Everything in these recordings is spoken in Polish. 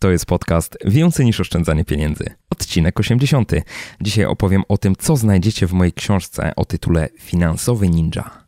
To jest podcast Więcej niż oszczędzanie pieniędzy. Odcinek 80. Dzisiaj opowiem o tym, co znajdziecie w mojej książce o tytule Finansowy Ninja.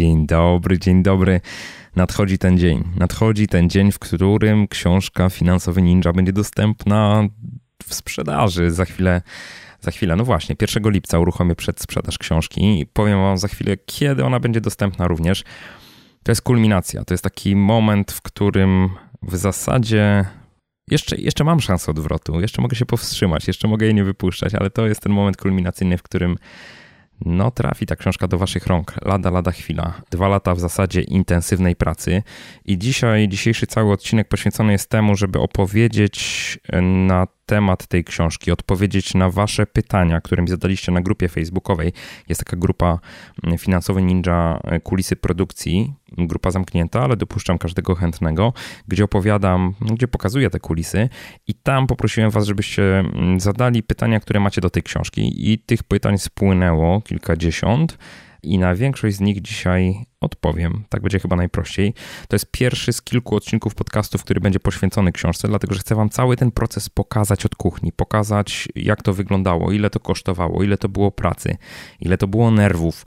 Dzień dobry, dzień dobry. Nadchodzi ten dzień. Nadchodzi ten dzień, w którym książka Finansowy Ninja będzie dostępna w sprzedaży. Za chwilę, za chwilę, no właśnie, 1 lipca uruchomię przedsprzedaż książki i powiem wam za chwilę, kiedy ona będzie dostępna również. To jest kulminacja, to jest taki moment, w którym w zasadzie jeszcze, jeszcze mam szansę odwrotu, jeszcze mogę się powstrzymać, jeszcze mogę jej nie wypuszczać, ale to jest ten moment kulminacyjny, w którym no trafi ta książka do Waszych rąk. Lada, lada chwila. Dwa lata w zasadzie intensywnej pracy. I dzisiaj, dzisiejszy cały odcinek poświęcony jest temu, żeby opowiedzieć na temat tej książki, odpowiedzieć na Wasze pytania, które mi zadaliście na grupie facebookowej. Jest taka grupa mm, Finansowy Ninja e, Kulisy Produkcji, grupa zamknięta, ale dopuszczam każdego chętnego, gdzie opowiadam, gdzie pokazuję te kulisy i tam poprosiłem Was, żebyście mm, zadali pytania, które macie do tej książki i tych pytań spłynęło kilkadziesiąt i na większość z nich dzisiaj odpowiem. Tak będzie chyba najprościej. To jest pierwszy z kilku odcinków podcastów, który będzie poświęcony książce, dlatego że chcę Wam cały ten proces pokazać od kuchni, pokazać jak to wyglądało, ile to kosztowało, ile to było pracy, ile to było nerwów.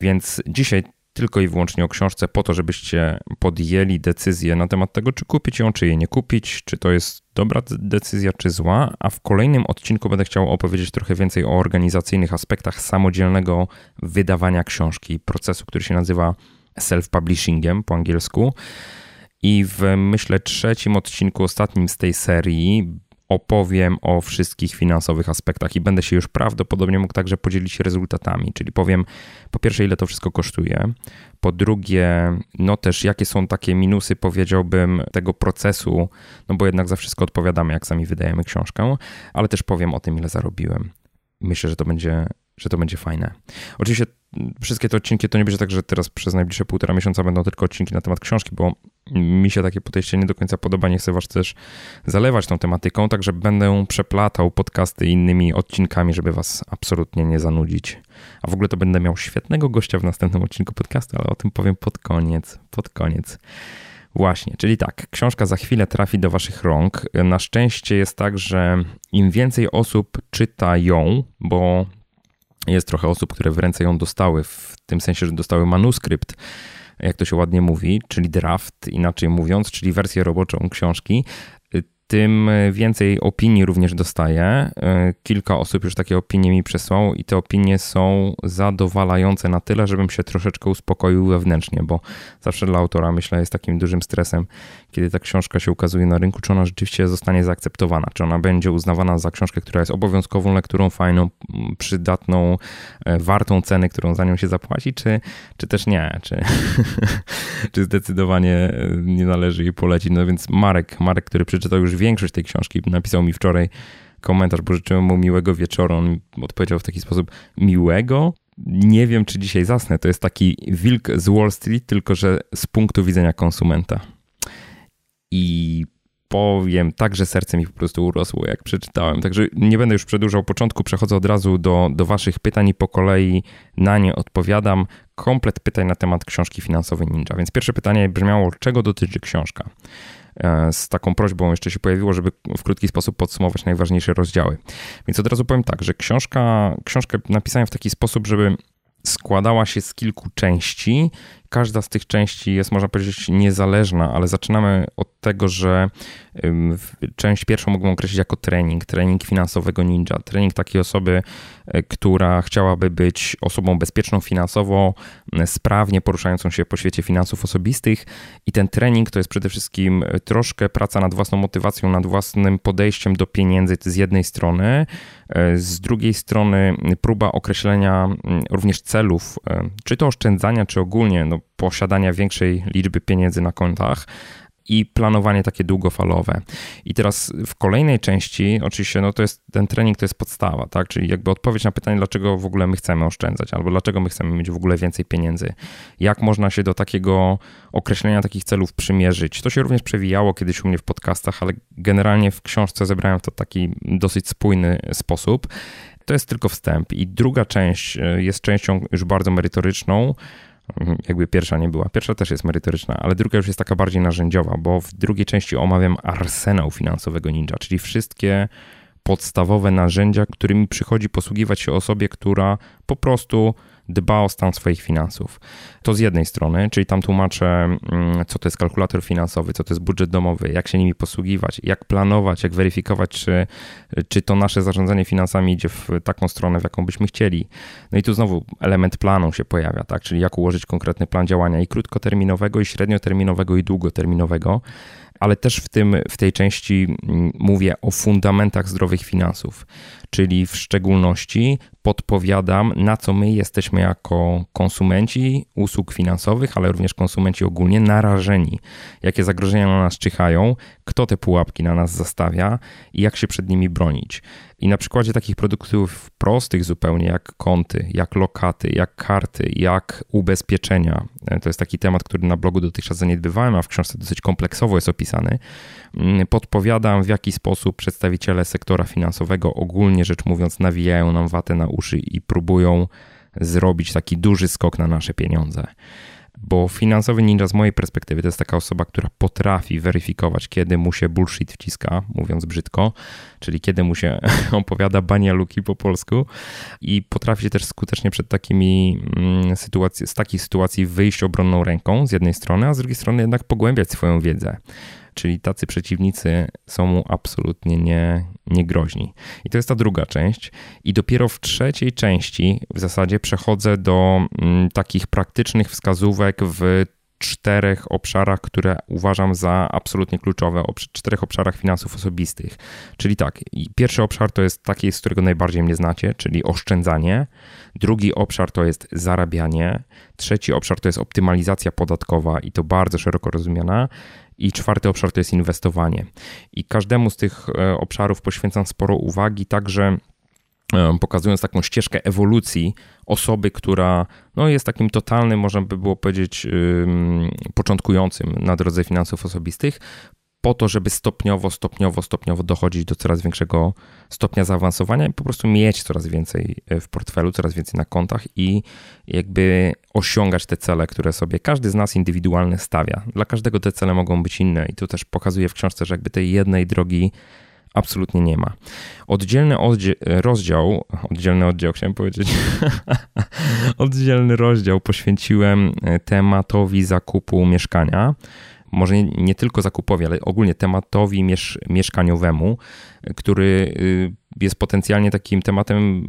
Więc dzisiaj tylko i wyłącznie o książce po to, żebyście podjęli decyzję na temat tego, czy kupić ją, czy jej nie kupić, czy to jest dobra decyzja, czy zła. A w kolejnym odcinku będę chciał opowiedzieć trochę więcej o organizacyjnych aspektach samodzielnego wydawania książki, procesu, który się nazywa self-publishingiem po angielsku. I w myślę trzecim odcinku, ostatnim z tej serii, opowiem o wszystkich finansowych aspektach i będę się już prawdopodobnie mógł także podzielić rezultatami, czyli powiem po pierwsze, ile to wszystko kosztuje, po drugie, no też jakie są takie minusy, powiedziałbym, tego procesu, no bo jednak za wszystko odpowiadamy, jak sami wydajemy książkę, ale też powiem o tym, ile zarobiłem. Myślę, że to będzie, że to będzie fajne. Oczywiście wszystkie te odcinki to nie będzie tak, że teraz przez najbliższe półtora miesiąca będą tylko odcinki na temat książki, bo mi się takie podejście nie do końca podoba. Nie chcę was też zalewać tą tematyką, także będę przeplatał podcasty innymi odcinkami, żeby was absolutnie nie zanudzić. A w ogóle to będę miał świetnego gościa w następnym odcinku podcastu, ale o tym powiem pod koniec, pod koniec. Właśnie, czyli tak, książka za chwilę trafi do Waszych rąk. Na szczęście jest tak, że im więcej osób czyta ją, bo jest trochę osób, które w ręce ją dostały, w tym sensie, że dostały manuskrypt, jak to się ładnie mówi, czyli draft, inaczej mówiąc, czyli wersję roboczą książki, tym więcej opinii również dostaję. E, kilka osób już takie opinie mi przesłało i te opinie są zadowalające na tyle, żebym się troszeczkę uspokoił wewnętrznie, bo zawsze dla autora myślę jest takim dużym stresem, kiedy ta książka się ukazuje na rynku, czy ona rzeczywiście zostanie zaakceptowana, czy ona będzie uznawana za książkę, która jest obowiązkową lekturą, fajną, przydatną, e, wartą ceny, którą za nią się zapłaci, czy, czy też nie, czy, czy zdecydowanie e, nie należy jej polecić. No więc Marek, Marek, który przeczytał już większość tej książki, napisał mi wczoraj komentarz, bo życzyłem mu miłego wieczoru. On odpowiedział w taki sposób: Miłego? Nie wiem, czy dzisiaj zasnę. To jest taki wilk z Wall Street, tylko że z punktu widzenia konsumenta. I powiem tak, że serce mi po prostu urosło, jak przeczytałem. Także nie będę już przedłużał początku, przechodzę od razu do, do Waszych pytań i po kolei na nie odpowiadam. Komplet pytań na temat książki finansowej Ninja. Więc pierwsze pytanie brzmiało, czego dotyczy książka? E, z taką prośbą jeszcze się pojawiło, żeby w krótki sposób podsumować najważniejsze rozdziały. Więc od razu powiem tak, że książka, książkę napisałem w taki sposób, żeby składała się z kilku części. Każda z tych części jest, można powiedzieć, niezależna, ale zaczynamy od tego, że część pierwszą mogą określić jako trening, trening finansowego ninja, trening takiej osoby, e, która chciałaby być osobą bezpieczną finansowo, sprawnie poruszającą się po świecie finansów osobistych i ten trening to jest przede wszystkim troszkę praca nad własną motywacją, nad własnym podejściem do pieniędzy z jednej strony, e, z drugiej strony próba określenia również celów, e, czy to oszczędzania, czy ogólnie no, posiadania większej liczby pieniędzy na kontach i planowanie takie długofalowe. I teraz w kolejnej części, oczywiście, no to jest ten trening to jest podstawa, tak? Czyli jakby odpowiedź na pytanie, dlaczego w ogóle my chcemy oszczędzać, albo dlaczego my chcemy mieć w ogóle więcej pieniędzy. Jak można się do takiego określenia takich celów przymierzyć. To się również przewijało kiedyś u mnie w podcastach, ale generalnie w książce zebrałem to taki dosyć spójny sposób. To jest tylko wstęp. I druga część e, jest częścią już bardzo merytoryczną, jakby pierwsza nie była. Pierwsza też jest merytoryczna, ale druga już jest taka bardziej narzędziowa, bo w drugiej części omawiam arsenał finansowego ninja, czyli wszystkie podstawowe narzędzia, którymi przychodzi posługiwać się osobie, która po prostu dba o stan swoich finansów. To z jednej strony, czyli tam tłumaczę, mm, co to jest kalkulator finansowy, co to jest budżet domowy, jak się nimi posługiwać, jak planować, jak weryfikować, czy, czy to nasze zarządzanie finansami idzie w taką stronę, w jaką byśmy chcieli. No i tu znowu element planu się pojawia, tak? czyli jak ułożyć konkretny plan działania i krótkoterminowego, i średnioterminowego, i długoterminowego ale też w, tym, w tej części mm, mówię o fundamentach zdrowych finansów, czyli w szczególności podpowiadam, na co my jesteśmy jako konsumenci usług finansowych, ale również konsumenci ogólnie narażeni, jakie zagrożenia na nas czyhają, kto te pułapki na nas zastawia i jak się przed nimi bronić. I na przykładzie takich produktów prostych zupełnie, jak konty, jak lokaty, jak karty, jak ubezpieczenia, e, to jest taki temat, który na blogu dotychczas zaniedbywałem, a w książce dosyć kompleksowo jest opisany, podpowiadam w jaki sposób przedstawiciele sektora finansowego ogólnie rzecz mówiąc nawijają nam watę na uszy i próbują zrobić taki duży skok na nasze pieniądze. Bo finansowy ninja z mojej perspektywy to jest taka osoba, która potrafi weryfikować, kiedy mu się bullshit wciska, mówiąc brzydko, czyli kiedy mu się opowiada banialuki po polsku i potrafi się też skutecznie przed takimi mm, sytuacji, z takich sytuacji wyjść obronną ręką z jednej strony, a z drugiej strony jednak pogłębiać swoją wiedzę czyli tacy przeciwnicy są mu absolutnie nie, niegroźni. I to jest ta druga część. I dopiero w trzeciej części w zasadzie przechodzę do mm, takich praktycznych wskazówek w czterech obszarach, które uważam za absolutnie kluczowe, czterech obszarach finansów osobistych. Czyli tak, pierwszy obszar to jest taki, z którego najbardziej mnie znacie, czyli oszczędzanie. Drugi obszar to jest zarabianie. Trzeci obszar to jest optymalizacja podatkowa i to bardzo szeroko rozumiana. I czwarty obszar to jest inwestowanie. I każdemu z tych e, obszarów poświęcam sporo uwagi, także pokazując taką ścieżkę ewolucji osoby, która no, jest takim totalnym, można by było powiedzieć, początkującym na drodze finansów osobistych, po to, żeby stopniowo, stopniowo, stopniowo dochodzić do coraz większego stopnia zaawansowania i po prostu mieć coraz więcej e, w portfelu, coraz więcej na kontach i jakby osiągać te cele, które sobie każdy z nas indywidualnie stawia. Dla każdego te cele mogą być inne i tu też pokazuję w książce, że jakby tej jednej drogi absolutnie nie ma. Oddzielny rozdział, oddzielny oddział chciałem powiedzieć, oddzielny rozdział poświęciłem e, tematowi zakupu mieszkania może nie, nie, tylko zakupowi, ale ogólnie tematowi miesz, mieszkaniowemu, który y, jest potencjalnie takim tematem,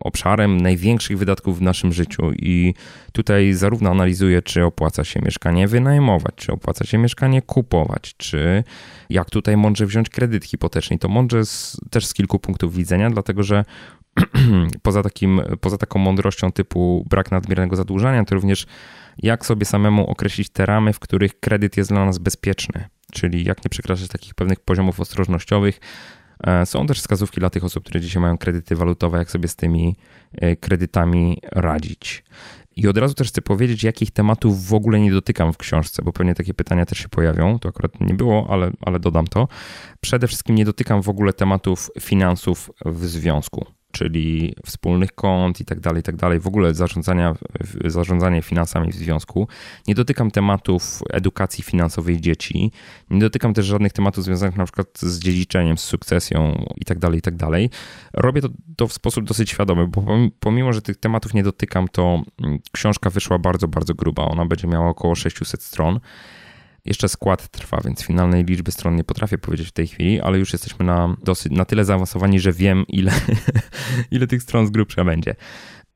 obszarem największych wydatków w naszym życiu. I tutaj zarówno analizuję, czy opłaca się mieszkanie wynajmować, czy opłaca się mieszkanie kupować, czy jak tutaj mądrze wziąć kredyt hipoteczny. To mądrze z, też z kilku punktów widzenia, dlatego że poza, takim, poza taką mądrością typu brak nadmiernego zadłużania, to również jak sobie samemu określić te ramy, w których kredyt jest dla nas bezpieczny, czyli jak nie przekraczać takich pewnych poziomów ostrożnościowych. E, są też wskazówki dla tych osób, które dzisiaj mają kredyty walutowe, jak sobie z tymi e, kredytami radzić. I od razu też chcę powiedzieć, jakich tematów w ogóle nie dotykam w książce, bo pewnie takie pytania też się pojawią. To akurat nie było, ale, ale dodam to. Przede wszystkim nie dotykam w ogóle tematów finansów w związku. Czyli wspólnych kont i tak dalej, i tak dalej, w ogóle zarządzania, zarządzanie finansami w związku. Nie dotykam tematów edukacji finansowej dzieci, nie dotykam też żadnych tematów związanych na przykład z dziedziczeniem, z sukcesją i tak dalej, i tak dalej. Robię to, to w sposób dosyć świadomy, bo pomimo, że tych tematów nie dotykam, to mm, książka wyszła bardzo, bardzo gruba. Ona będzie miała około 600 stron. Jeszcze skład trwa, więc finalnej liczby stron nie potrafię powiedzieć w tej chwili, ale już jesteśmy na, dosyć, na tyle zaawansowani, że wiem, ile, ile tych stron z grubsza będzie.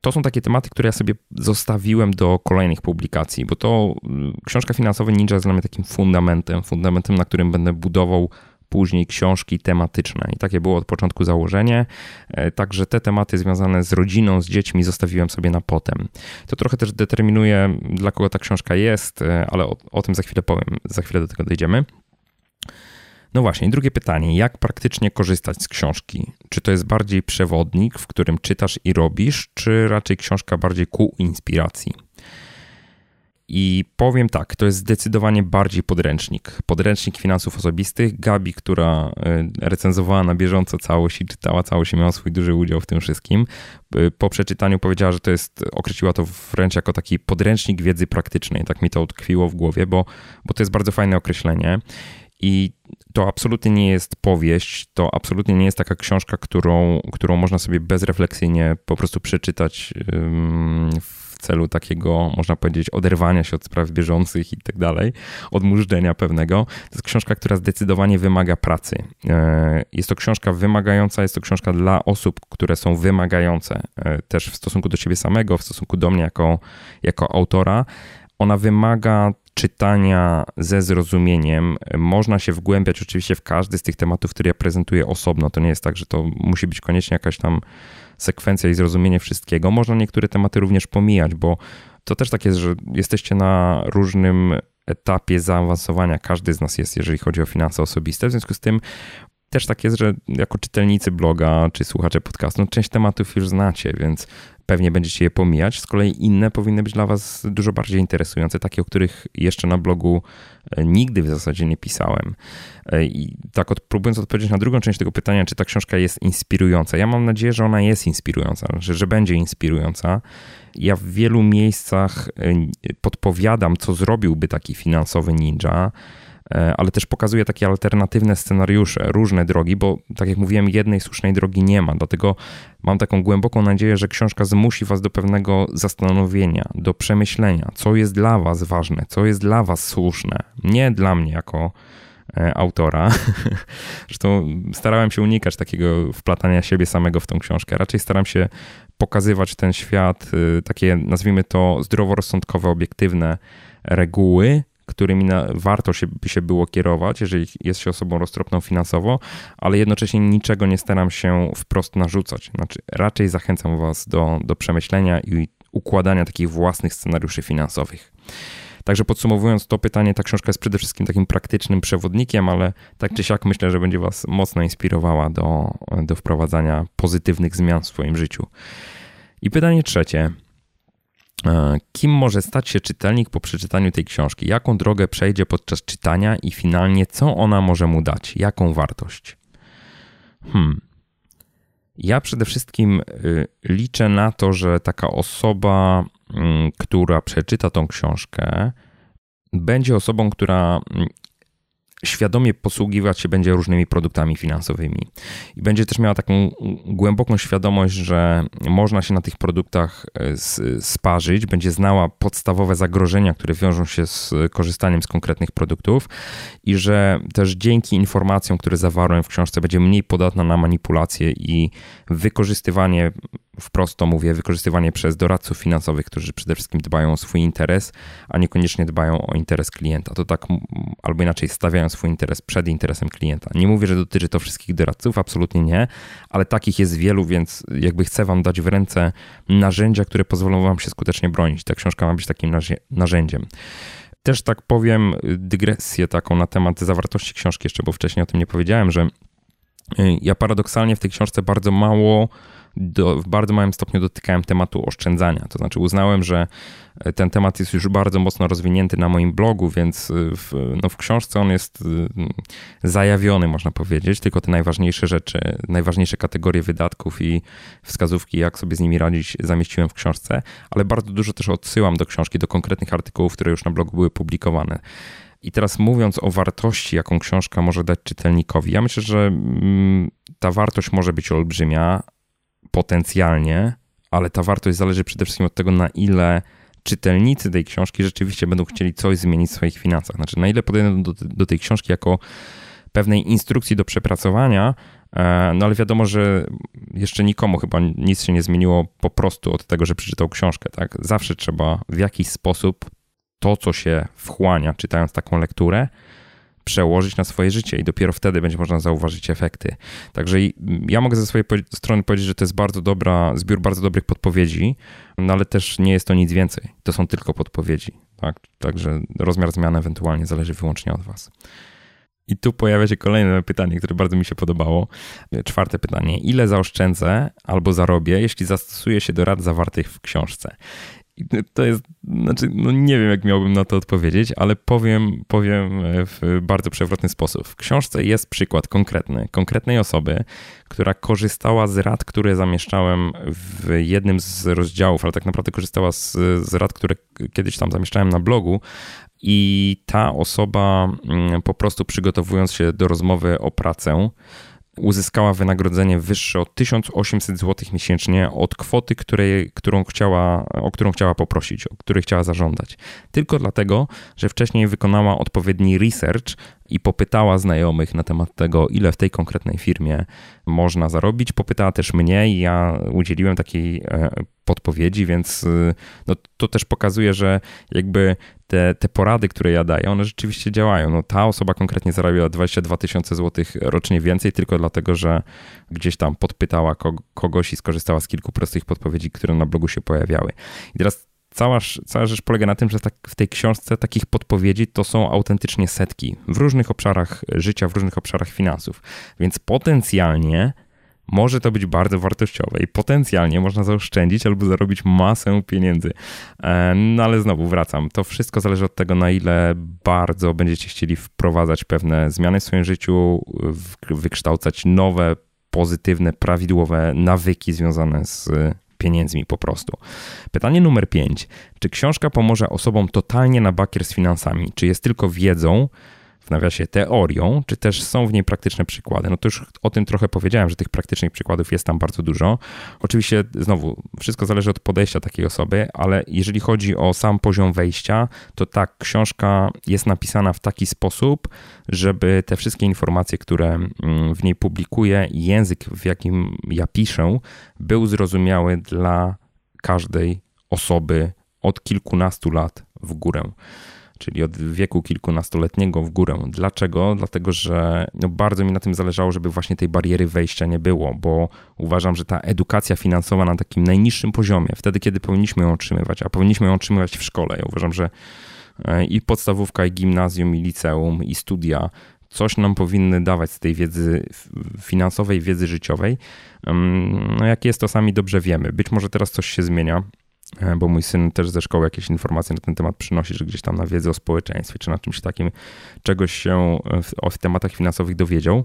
To są takie tematy, które ja sobie zostawiłem do kolejnych publikacji, bo to mm, książka finansowa Ninja jest dla mnie takim fundamentem, fundamentem, na którym będę budował później książki tematyczne. I takie było od początku założenie. E, także te tematy związane z rodziną, z dziećmi zostawiłem sobie na potem. To trochę też determinuje, dla kogo ta książka jest, e, ale o, o tym za chwilę powiem, za chwilę do tego dojdziemy. No właśnie, drugie pytanie. Jak praktycznie korzystać z książki? Czy to jest bardziej przewodnik, w którym czytasz i robisz, czy raczej książka bardziej ku inspiracji? I powiem tak, to jest zdecydowanie bardziej podręcznik. Podręcznik finansów osobistych. Gabi, która e, recenzowała na bieżąco całość i czytała całość i miała swój duży udział w tym wszystkim, e, po przeczytaniu powiedziała, że to jest, określiła to wręcz jako taki podręcznik wiedzy praktycznej. Tak mi to utkwiło w głowie, bo, bo to jest bardzo fajne określenie. I to absolutnie nie jest powieść, to absolutnie nie jest taka książka, którą, którą można sobie bezrefleksyjnie po prostu przeczytać w w celu takiego, można powiedzieć, oderwania się od spraw bieżących i tak dalej, odmurzenia pewnego. To jest książka, która zdecydowanie wymaga pracy. E, jest to książka wymagająca, jest to książka dla osób, które są wymagające e, też w stosunku do siebie samego, w stosunku do mnie jako, jako autora. Ona wymaga czytania ze zrozumieniem. Można się wgłębiać oczywiście w każdy z tych tematów, które ja prezentuję osobno. To nie jest tak, że to musi być koniecznie jakaś tam sekwencja i zrozumienie wszystkiego. Można niektóre tematy również pomijać, bo to też tak jest, że jesteście na różnym etapie zaawansowania. Każdy z nas jest, jeżeli chodzi o finanse osobiste. W związku z tym też tak jest, że jako czytelnicy bloga czy słuchacze podcastu, no część tematów już znacie, więc pewnie będziecie je pomijać. Z kolei inne powinny być dla Was dużo bardziej interesujące, takie, o których jeszcze na blogu e, nigdy w zasadzie nie pisałem. E, I tak od, próbując odpowiedzieć na drugą część tego pytania, czy ta książka jest inspirująca. Ja mam nadzieję, że ona jest inspirująca, że, że będzie inspirująca. Ja w wielu miejscach e, podpowiadam, co zrobiłby taki finansowy ninja ale też pokazuje takie alternatywne scenariusze, różne drogi, bo tak jak mówiłem, jednej słusznej drogi nie ma. Dlatego mam taką głęboką nadzieję, że książka zmusi Was do pewnego zastanowienia, do przemyślenia, co jest dla Was ważne, co jest dla Was słuszne. Nie dla mnie jako e, autora. Zresztą starałem się unikać takiego wplatania siebie samego w tą książkę. Raczej staram się pokazywać ten świat, y, takie nazwijmy to zdroworozsądkowe, obiektywne reguły, którymi na, warto się, by się było kierować, jeżeli jest się osobą roztropną finansowo, ale jednocześnie niczego nie staram się wprost narzucać. Znaczy, raczej zachęcam Was do, do przemyślenia i układania takich własnych scenariuszy finansowych. Także podsumowując to pytanie, ta książka jest przede wszystkim takim praktycznym przewodnikiem, ale tak czy siak myślę, że będzie Was mocno inspirowała do, do wprowadzania pozytywnych zmian w swoim życiu. I pytanie trzecie. E, kim może stać się czytelnik po przeczytaniu tej książki? Jaką drogę przejdzie podczas czytania i finalnie co ona może mu dać? Jaką wartość? Hmm. Ja przede wszystkim y, liczę na to, że taka osoba, mm, która przeczyta tą książkę, będzie osobą, która mm, świadomie posługiwać się będzie różnymi produktami finansowymi. I będzie też miała taką głęboką świadomość, że można się na tych produktach e, sparzyć, będzie znała podstawowe zagrożenia, które wiążą się z korzystaniem z konkretnych produktów i że też dzięki informacjom, które zawarłem w książce, będzie mniej podatna na manipulacje i wykorzystywanie wprost to mówię, wykorzystywanie przez doradców finansowych, którzy przede wszystkim dbają o swój interes, a niekoniecznie dbają o interes klienta. To tak, albo inaczej, stawiają swój interes przed interesem klienta. Nie mówię, że dotyczy to wszystkich doradców, absolutnie nie, ale takich jest wielu, więc jakby chcę Wam dać w ręce narzędzia, które pozwolą Wam się skutecznie bronić. Ta książka ma być takim narzędziem. Też tak powiem, dygresję taką na temat zawartości książki, jeszcze bo wcześniej o tym nie powiedziałem, że y, ja paradoksalnie w tej książce bardzo mało do, w bardzo małym stopniu dotykałem tematu oszczędzania. To znaczy uznałem, że ten temat jest już bardzo mocno rozwinięty na moim blogu, więc w, no w książce on jest zajawiony, można powiedzieć, tylko te najważniejsze rzeczy, najważniejsze kategorie wydatków i wskazówki, jak sobie z nimi radzić, zamieściłem w książce, ale bardzo dużo też odsyłam do książki, do konkretnych artykułów, które już na blogu były publikowane. I teraz mówiąc o wartości, jaką książka może dać czytelnikowi, ja myślę, że ta wartość może być olbrzymia potencjalnie, ale ta wartość zależy przede wszystkim od tego, na ile czytelnicy tej książki rzeczywiście będą chcieli coś zmienić w swoich finansach. Znaczy, na ile podejdą do, do tej książki jako pewnej instrukcji do przepracowania, e, no ale wiadomo, że jeszcze nikomu chyba nic się nie zmieniło po prostu od tego, że przeczytał książkę. Tak? Zawsze trzeba w jakiś sposób to, co się wchłania, czytając taką lekturę, przełożyć na swoje życie i dopiero wtedy będzie można zauważyć efekty. Także ja mogę ze swojej strony powiedzieć, że to jest bardzo dobra, zbiór bardzo dobrych podpowiedzi, no ale też nie jest to nic więcej. To są tylko podpowiedzi. Tak? Także rozmiar zmiany ewentualnie zależy wyłącznie od Was. I tu pojawia się kolejne pytanie, które bardzo mi się podobało. Czwarte pytanie. Ile zaoszczędzę albo zarobię, jeśli zastosuję się do rad zawartych w książce? To jest, znaczy, no nie wiem, jak miałbym na to odpowiedzieć, ale powiem, powiem w bardzo przewrotny sposób. W książce jest przykład konkretny, konkretnej osoby, która korzystała z rad, które zamieszczałem w jednym z rozdziałów, ale tak naprawdę korzystała z, z rad, które kiedyś tam zamieszczałem na blogu. I ta osoba mm, po prostu przygotowując się do rozmowy o pracę, uzyskała wynagrodzenie wyższe o 1800 zł miesięcznie od kwoty, której, którą chciała, o którą chciała poprosić, o której chciała zażądać. Tylko dlatego, że wcześniej wykonała odpowiedni research i popytała znajomych na temat tego, ile w tej konkretnej firmie można zarobić. Popytała też mnie i ja udzieliłem takiej e, podpowiedzi, więc e, no, to też pokazuje, że jakby te, te porady, które ja daję, one rzeczywiście działają. No, ta osoba konkretnie zarabiała 22 tysiące złotych rocznie więcej, tylko dlatego, że gdzieś tam podpytała kogoś i skorzystała z kilku prostych podpowiedzi, które na blogu się pojawiały. I teraz cała, cała rzecz polega na tym, że tak, w tej książce takich podpowiedzi to są autentycznie setki w różnych obszarach życia, w różnych obszarach finansów. Więc potencjalnie może to być bardzo wartościowe i potencjalnie można zaoszczędzić albo zarobić masę pieniędzy. E, no ale znowu wracam. To wszystko zależy od tego, na ile bardzo będziecie chcieli wprowadzać pewne zmiany w swoim życiu, wykształcać nowe, pozytywne, prawidłowe nawyki związane z pieniędzmi po prostu. Pytanie numer 5. Czy książka pomoże osobom totalnie na bakier z finansami? Czy jest tylko wiedzą, w nawiasie teorią, czy też są w niej praktyczne przykłady. No to już o tym trochę powiedziałem, że tych praktycznych przykładów jest tam bardzo dużo. Oczywiście, znowu, wszystko zależy od podejścia takiej osoby, ale jeżeli chodzi o sam poziom wejścia, to ta książka jest napisana w taki sposób, żeby te wszystkie informacje, które mm, w niej publikuję, język, w jakim ja piszę, był zrozumiały dla każdej osoby od kilkunastu lat w górę czyli od wieku kilkunastoletniego w górę. Dlaczego? Dlatego, że no bardzo mi na tym zależało, żeby właśnie tej bariery wejścia nie było, bo uważam, że ta edukacja finansowa na takim najniższym poziomie, wtedy kiedy powinniśmy ją otrzymywać, a powinniśmy ją otrzymywać w szkole. Ja uważam, że e, i podstawówka, i gimnazjum, i liceum, i studia coś nam powinny dawać z tej wiedzy finansowej, wiedzy życiowej. No jak jest, to sami dobrze wiemy. Być może teraz coś się zmienia. E, bo mój syn też ze szkoły jakieś informacje na ten temat przynosi, że gdzieś tam na wiedzę o społeczeństwie czy na czymś takim czegoś się o tematach finansowych dowiedział.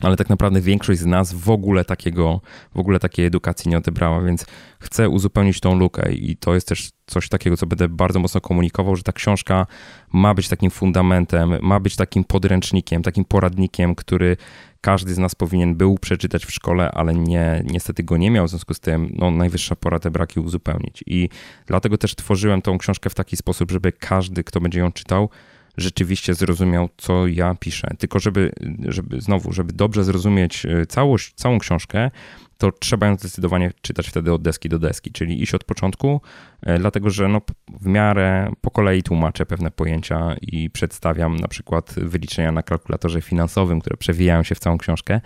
Ale tak naprawdę większość z nas w ogóle takiego, w ogóle takiej edukacji nie odebrała, więc chcę uzupełnić tą lukę i to jest też coś takiego, co będę bardzo mocno komunikował, że ta książka ma być takim fundamentem, ma być takim podręcznikiem, takim poradnikiem, który każdy z nas powinien był przeczytać w szkole, ale nie, niestety go nie miał, w związku z tym no, najwyższa pora te braki uzupełnić. I dlatego też tworzyłem tą książkę w taki sposób, żeby każdy, kto będzie ją czytał, rzeczywiście zrozumiał, co ja piszę. Tylko żeby, żeby znowu, żeby dobrze zrozumieć e, całość, całą książkę, to trzeba ją zdecydowanie czytać wtedy od deski do deski, czyli iść od początku, e, dlatego że no, w miarę po kolei tłumaczę pewne pojęcia i przedstawiam na przykład wyliczenia na kalkulatorze finansowym, które przewijają się w całą książkę,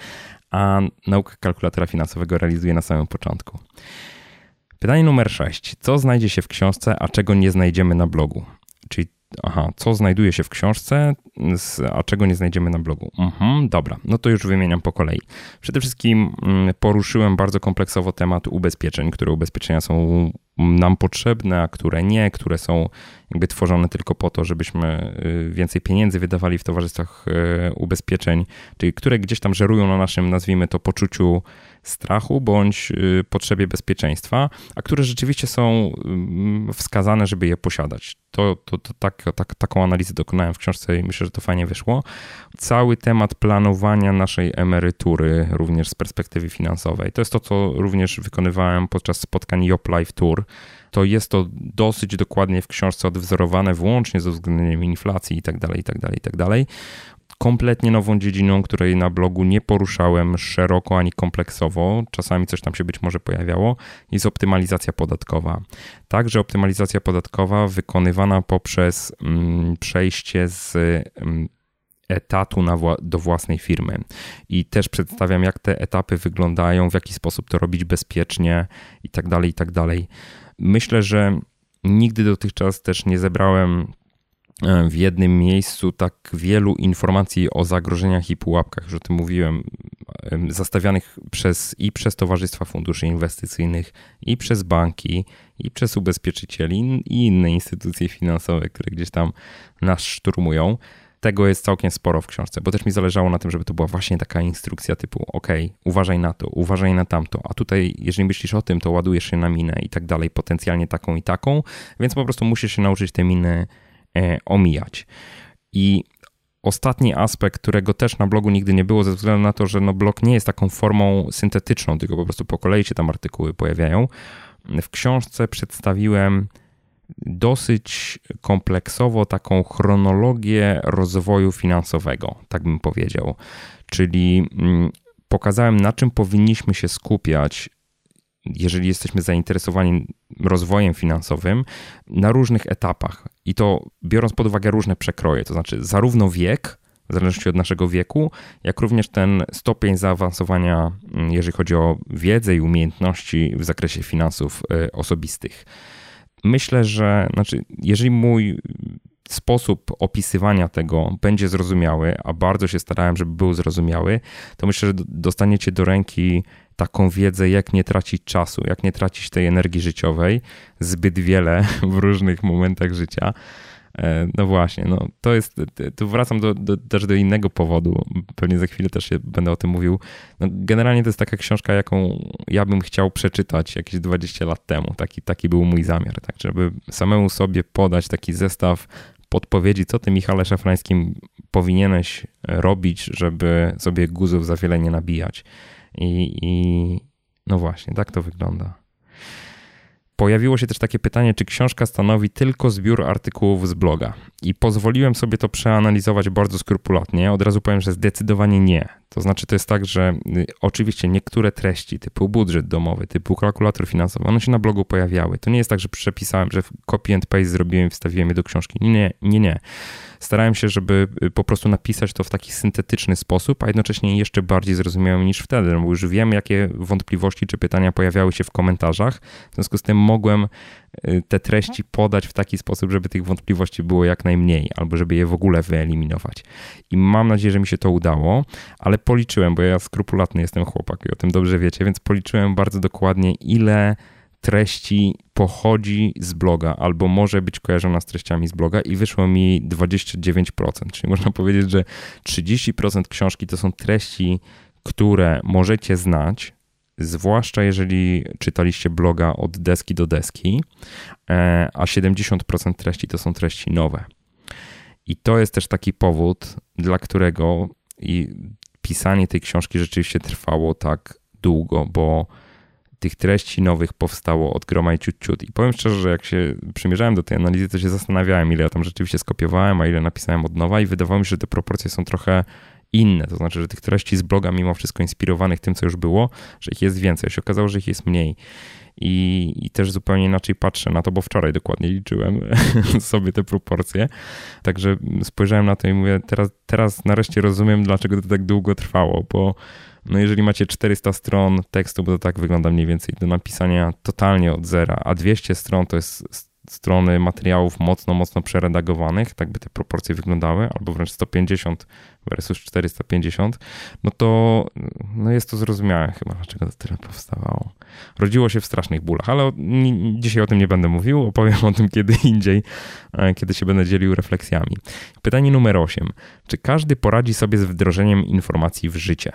a naukę kalkulatora finansowego realizuję na samym początku. Pytanie numer 6. Co znajdzie się w książce, a czego nie znajdziemy na blogu? Czyli aha, co znajduje się w książce, a czego nie znajdziemy na blogu? Mhm, dobra, no to już wymieniam po kolei. Przede wszystkim mm, poruszyłem bardzo kompleksowo temat ubezpieczeń, które ubezpieczenia są nam potrzebne, a które nie, które są jakby tworzone tylko po to, żebyśmy y, więcej pieniędzy wydawali w towarzystwach y, ubezpieczeń, czyli które gdzieś tam żerują na naszym, nazwijmy to, poczuciu strachu bądź y, potrzebie bezpieczeństwa, a które rzeczywiście są mm, wskazane, żeby je posiadać. To, to, to tak, tak, taką analizę dokonałem w książce i myślę, że to fajnie wyszło. Cały temat planowania naszej emerytury, również z perspektywy finansowej, to jest to, co również wykonywałem podczas spotkań Yop Live Tour. To jest to dosyć dokładnie w książce odwzorowane, włącznie ze względem inflacji i tak dalej, kompletnie nową dziedziną, której na blogu nie poruszałem szeroko ani kompleksowo, czasami coś tam się być może pojawiało, jest optymalizacja podatkowa. Także optymalizacja podatkowa wykonywana poprzez mm, przejście z mm, etatu wła do własnej firmy. I też przedstawiam, jak te etapy wyglądają, w jaki sposób to robić bezpiecznie i tak dalej, i tak dalej. Myślę, że nigdy dotychczas też nie zebrałem w jednym miejscu tak wielu informacji o zagrożeniach i pułapkach, już o tym mówiłem, zastawianych przez i przez towarzystwa funduszy inwestycyjnych, i przez banki, i przez ubezpieczycieli, i inne instytucje finansowe, które gdzieś tam nas szturmują. Tego jest całkiem sporo w książce, bo też mi zależało na tym, żeby to była właśnie taka instrukcja typu ok, uważaj na to, uważaj na tamto, a tutaj jeżeli myślisz o tym, to ładujesz się na minę i tak dalej, potencjalnie taką i taką, więc po prostu musisz się nauczyć te miny E, omijać. I ostatni aspekt, którego też na blogu nigdy nie było, ze względu na to, że no blog nie jest taką formą syntetyczną, tylko po prostu po kolei się tam artykuły pojawiają. W książce przedstawiłem dosyć kompleksowo taką chronologię rozwoju finansowego, tak bym powiedział. Czyli mm, pokazałem, na czym powinniśmy się skupiać jeżeli jesteśmy zainteresowani rozwojem finansowym na różnych etapach i to biorąc pod uwagę różne przekroje, to znaczy zarówno wiek, w zależności od naszego wieku, jak również ten stopień zaawansowania, mm, jeżeli chodzi o wiedzę i umiejętności w zakresie finansów y, osobistych. Myślę, że znaczy, jeżeli mój sposób opisywania tego będzie zrozumiały, a bardzo się starałem, żeby był zrozumiały, to myślę, że dostaniecie do ręki taką wiedzę, jak nie tracić czasu, jak nie tracić tej energii życiowej zbyt wiele w różnych momentach życia. E, no właśnie, no to jest, tu wracam do, do, też do innego powodu, pewnie za chwilę też będę o tym mówił. No generalnie to jest taka książka, jaką ja bym chciał przeczytać jakieś 20 lat temu, taki, taki był mój zamiar, tak, żeby samemu sobie podać taki zestaw podpowiedzi, co ty Michale Szafrańskim powinieneś robić, żeby sobie guzów za wiele nie nabijać. I, I no właśnie, tak to wygląda. Pojawiło się też takie pytanie, czy książka stanowi tylko zbiór artykułów z bloga. I pozwoliłem sobie to przeanalizować bardzo skrupulatnie. Od razu powiem, że zdecydowanie nie. To znaczy, to jest tak, że y, oczywiście niektóre treści typu budżet domowy, typu kalkulator finansowy, one się na blogu pojawiały. To nie jest tak, że przepisałem, że copy and paste zrobiłem i wstawiłem je do książki. Nie, nie, nie starałem się, żeby y, po prostu napisać to w taki syntetyczny sposób, a jednocześnie jeszcze bardziej zrozumiałym niż wtedy, no bo już wiem, jakie wątpliwości czy pytania pojawiały się w komentarzach. W związku z tym mogłem y, te treści podać w taki sposób, żeby tych wątpliwości było jak najmniej, albo żeby je w ogóle wyeliminować. I mam nadzieję, że mi się to udało, ale policzyłem, bo ja skrupulatny jestem chłopak i o tym dobrze wiecie, więc policzyłem bardzo dokładnie, ile treści pochodzi z bloga albo może być kojarzona z treściami z bloga i wyszło mi 29%, czyli można powiedzieć, że 30% książki to są treści, które możecie znać, zwłaszcza jeżeli czytaliście bloga od deski do deski, e, a 70% treści to są treści nowe. I to jest też taki powód, dla którego pisanie tej książki rzeczywiście trwało tak długo, bo tych treści nowych powstało od groma i ciut, ciut. I powiem szczerze, że jak się przymierzałem do tej analizy, to się zastanawiałem, ile ja tam rzeczywiście skopiowałem, a ile napisałem od nowa i wydawało mi się, że te proporcje są trochę inne. To znaczy, że tych treści z bloga, mimo wszystko inspirowanych tym, co już było, że ich jest więcej. A się okazało, że ich jest mniej. I, I, też zupełnie inaczej patrzę na to, bo wczoraj dokładnie liczyłem sobie te proporcje. Także spojrzałem na to i mówię, teraz, teraz nareszcie rozumiem, dlaczego to tak długo trwało, bo no jeżeli macie 400 stron tekstu, bo to tak wygląda mniej więcej, do napisania totalnie od zera, a 200 stron to jest strony materiałów mocno, mocno przeredagowanych, tak by te proporcje wyglądały, albo wręcz 150 versus 450, no to no jest to zrozumiałe chyba, dlaczego to tyle powstawało. Rodziło się w strasznych bólach, ale dzisiaj o tym nie będę mówił, opowiem o tym kiedy indziej, e, kiedy się będę dzielił refleksjami. Pytanie numer 8. Czy każdy poradzi sobie z wdrożeniem informacji w życie?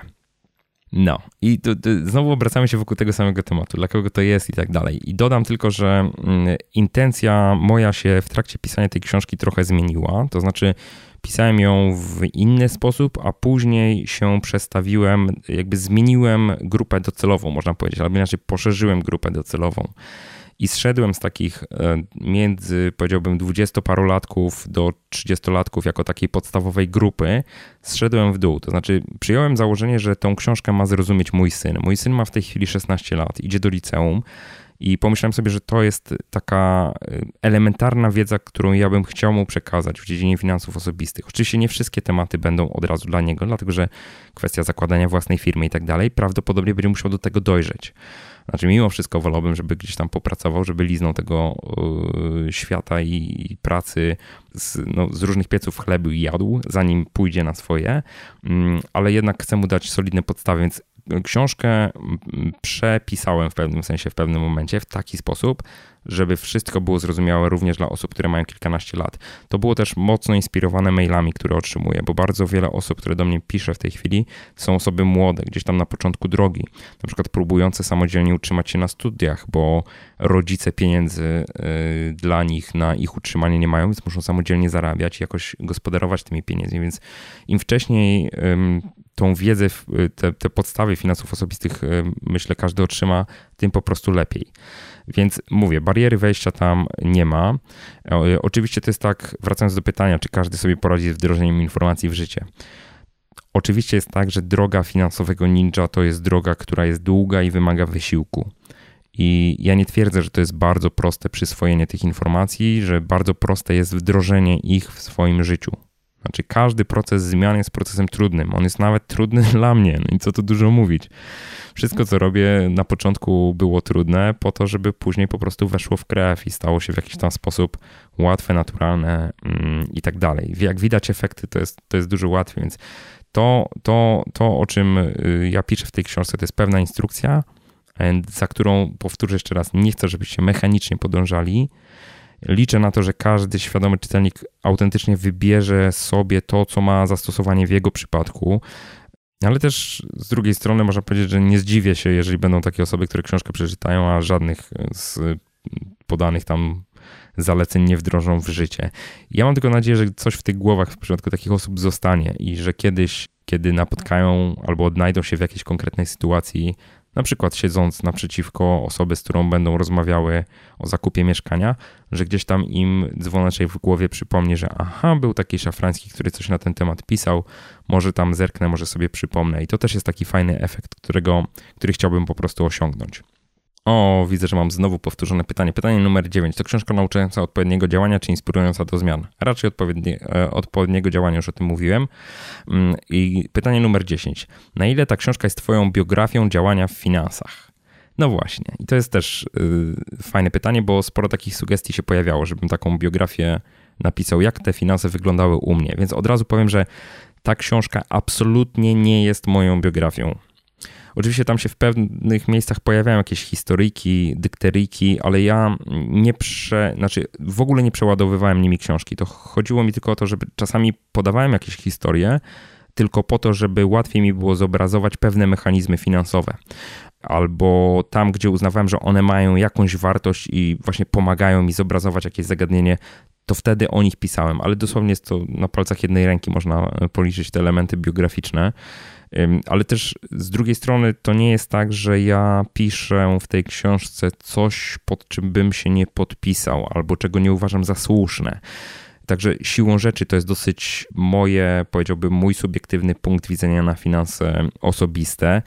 No. I to, to znowu obracamy się wokół tego samego tematu, dla kogo to jest i tak dalej. I dodam tylko, że mm, intencja moja się w trakcie pisania tej książki trochę zmieniła, to znaczy pisałem ją w inny sposób, a później się przestawiłem, jakby zmieniłem grupę docelową, można powiedzieć, albo inaczej poszerzyłem grupę docelową i zszedłem z takich e, między, powiedziałbym, dwudziestoparolatków do trzydziestolatków jako takiej podstawowej grupy, zszedłem w dół. To znaczy, przyjąłem założenie, że tą książkę ma zrozumieć mój syn. Mój syn ma w tej chwili 16 lat, idzie do liceum. I pomyślałem sobie, że to jest taka e, elementarna wiedza, którą ja bym chciał mu przekazać w dziedzinie finansów osobistych. Oczywiście nie wszystkie tematy będą od razu dla niego, dlatego że kwestia zakładania własnej firmy i tak dalej, prawdopodobnie będzie musiał do tego dojrzeć. Znaczy, mimo wszystko wolałbym, żeby gdzieś tam popracował, żeby liznął tego yy, świata i, pracy z, no, z, różnych pieców chlebu i jadł, zanim pójdzie na swoje, yy, ale jednak chcę mu dać solidne podstawy, więc książkę mm, przepisałem w pewnym sensie w pewnym momencie w taki sposób, żeby wszystko było zrozumiałe również dla osób, które mają kilkanaście lat. To było też mocno inspirowane mailami, które otrzymuję, bo bardzo wiele osób, które do mnie pisze w tej chwili, są osoby młode, gdzieś tam na początku drogi, na przykład próbujące samodzielnie utrzymać się na studiach, bo rodzice pieniędzy y, dla nich na ich utrzymanie nie mają, więc muszą samodzielnie zarabiać i jakoś gospodarować tymi pieniędzmi, więc im wcześniej tą wiedzę, te, te podstawy finansów osobistych, myślę, każdy otrzyma, tym po prostu lepiej. Więc mówię, bariery wejścia tam nie ma. E, oczywiście to jest tak, wracając do pytania, czy każdy sobie poradzi z wdrożeniem informacji w życie. Oczywiście jest tak, że droga finansowego ninja to jest droga, która jest długa i wymaga wysiłku. I ja nie twierdzę, że to jest bardzo proste przyswojenie tych informacji, że bardzo proste jest wdrożenie ich w swoim życiu. Znaczy, każdy proces zmian jest procesem trudnym. On jest nawet trudny dla mnie. No i co tu dużo mówić. Wszystko, co robię na początku było trudne, po to, żeby później po prostu weszło w krew i stało się w jakiś tam sposób łatwe, naturalne mm, i tak dalej. Jak widać, efekty to jest, to jest dużo łatwiej, więc to, to, to, o czym y, ja piszę w tej książce, to jest pewna instrukcja, za którą powtórzę jeszcze raz, nie chcę, żebyście mechanicznie podążali. Liczę na to, że każdy świadomy czytelnik autentycznie wybierze sobie to, co ma zastosowanie w jego przypadku, ale też z drugiej strony można powiedzieć, że nie zdziwię się, jeżeli będą takie osoby, które książkę przeczytają, a żadnych z podanych tam zaleceń nie wdrożą w życie. Ja mam tylko nadzieję, że coś w tych głowach w przypadku takich osób zostanie i że kiedyś, kiedy napotkają albo odnajdą się w jakiejś konkretnej sytuacji, na przykład siedząc naprzeciwko osoby, z którą będą rozmawiały o zakupie mieszkania, że gdzieś tam im dzwoneczek w głowie przypomni, że aha, był taki szafrański, który coś na ten temat pisał, może tam zerknę, może sobie przypomnę. I to też jest taki fajny efekt, którego, który chciałbym po prostu osiągnąć. O, widzę, że mam znowu powtórzone pytanie. Pytanie numer 9. To książka nauczająca odpowiedniego działania, czy inspirująca do zmian? Raczej odpowiednie, e, odpowiedniego działania, już o tym mówiłem. Mm, I pytanie numer 10. Na ile ta książka jest Twoją biografią działania w finansach? No właśnie. I to jest też yy, fajne pytanie, bo sporo takich sugestii się pojawiało, żebym taką biografię napisał, jak te finanse wyglądały u mnie. Więc od razu powiem, że ta książka absolutnie nie jest moją biografią. Oczywiście tam się w pewnych miejscach pojawiają jakieś historyjki, dykteryjki, ale ja nie prze, znaczy w ogóle nie przeładowywałem nimi książki. To chodziło mi tylko o to, żeby czasami podawałem jakieś historie, tylko po to, żeby łatwiej mi było zobrazować pewne mechanizmy finansowe. Albo tam, gdzie uznawałem, że one mają jakąś wartość i właśnie pomagają mi zobrazować jakieś zagadnienie, to wtedy o nich pisałem, ale dosłownie jest to na palcach jednej ręki można policzyć te elementy biograficzne. Ale też z drugiej strony to nie jest tak, że ja piszę w tej książce coś, pod czym bym się nie podpisał albo czego nie uważam za słuszne. Także siłą rzeczy to jest dosyć moje, powiedziałbym, mój subiektywny punkt widzenia na finanse osobiste,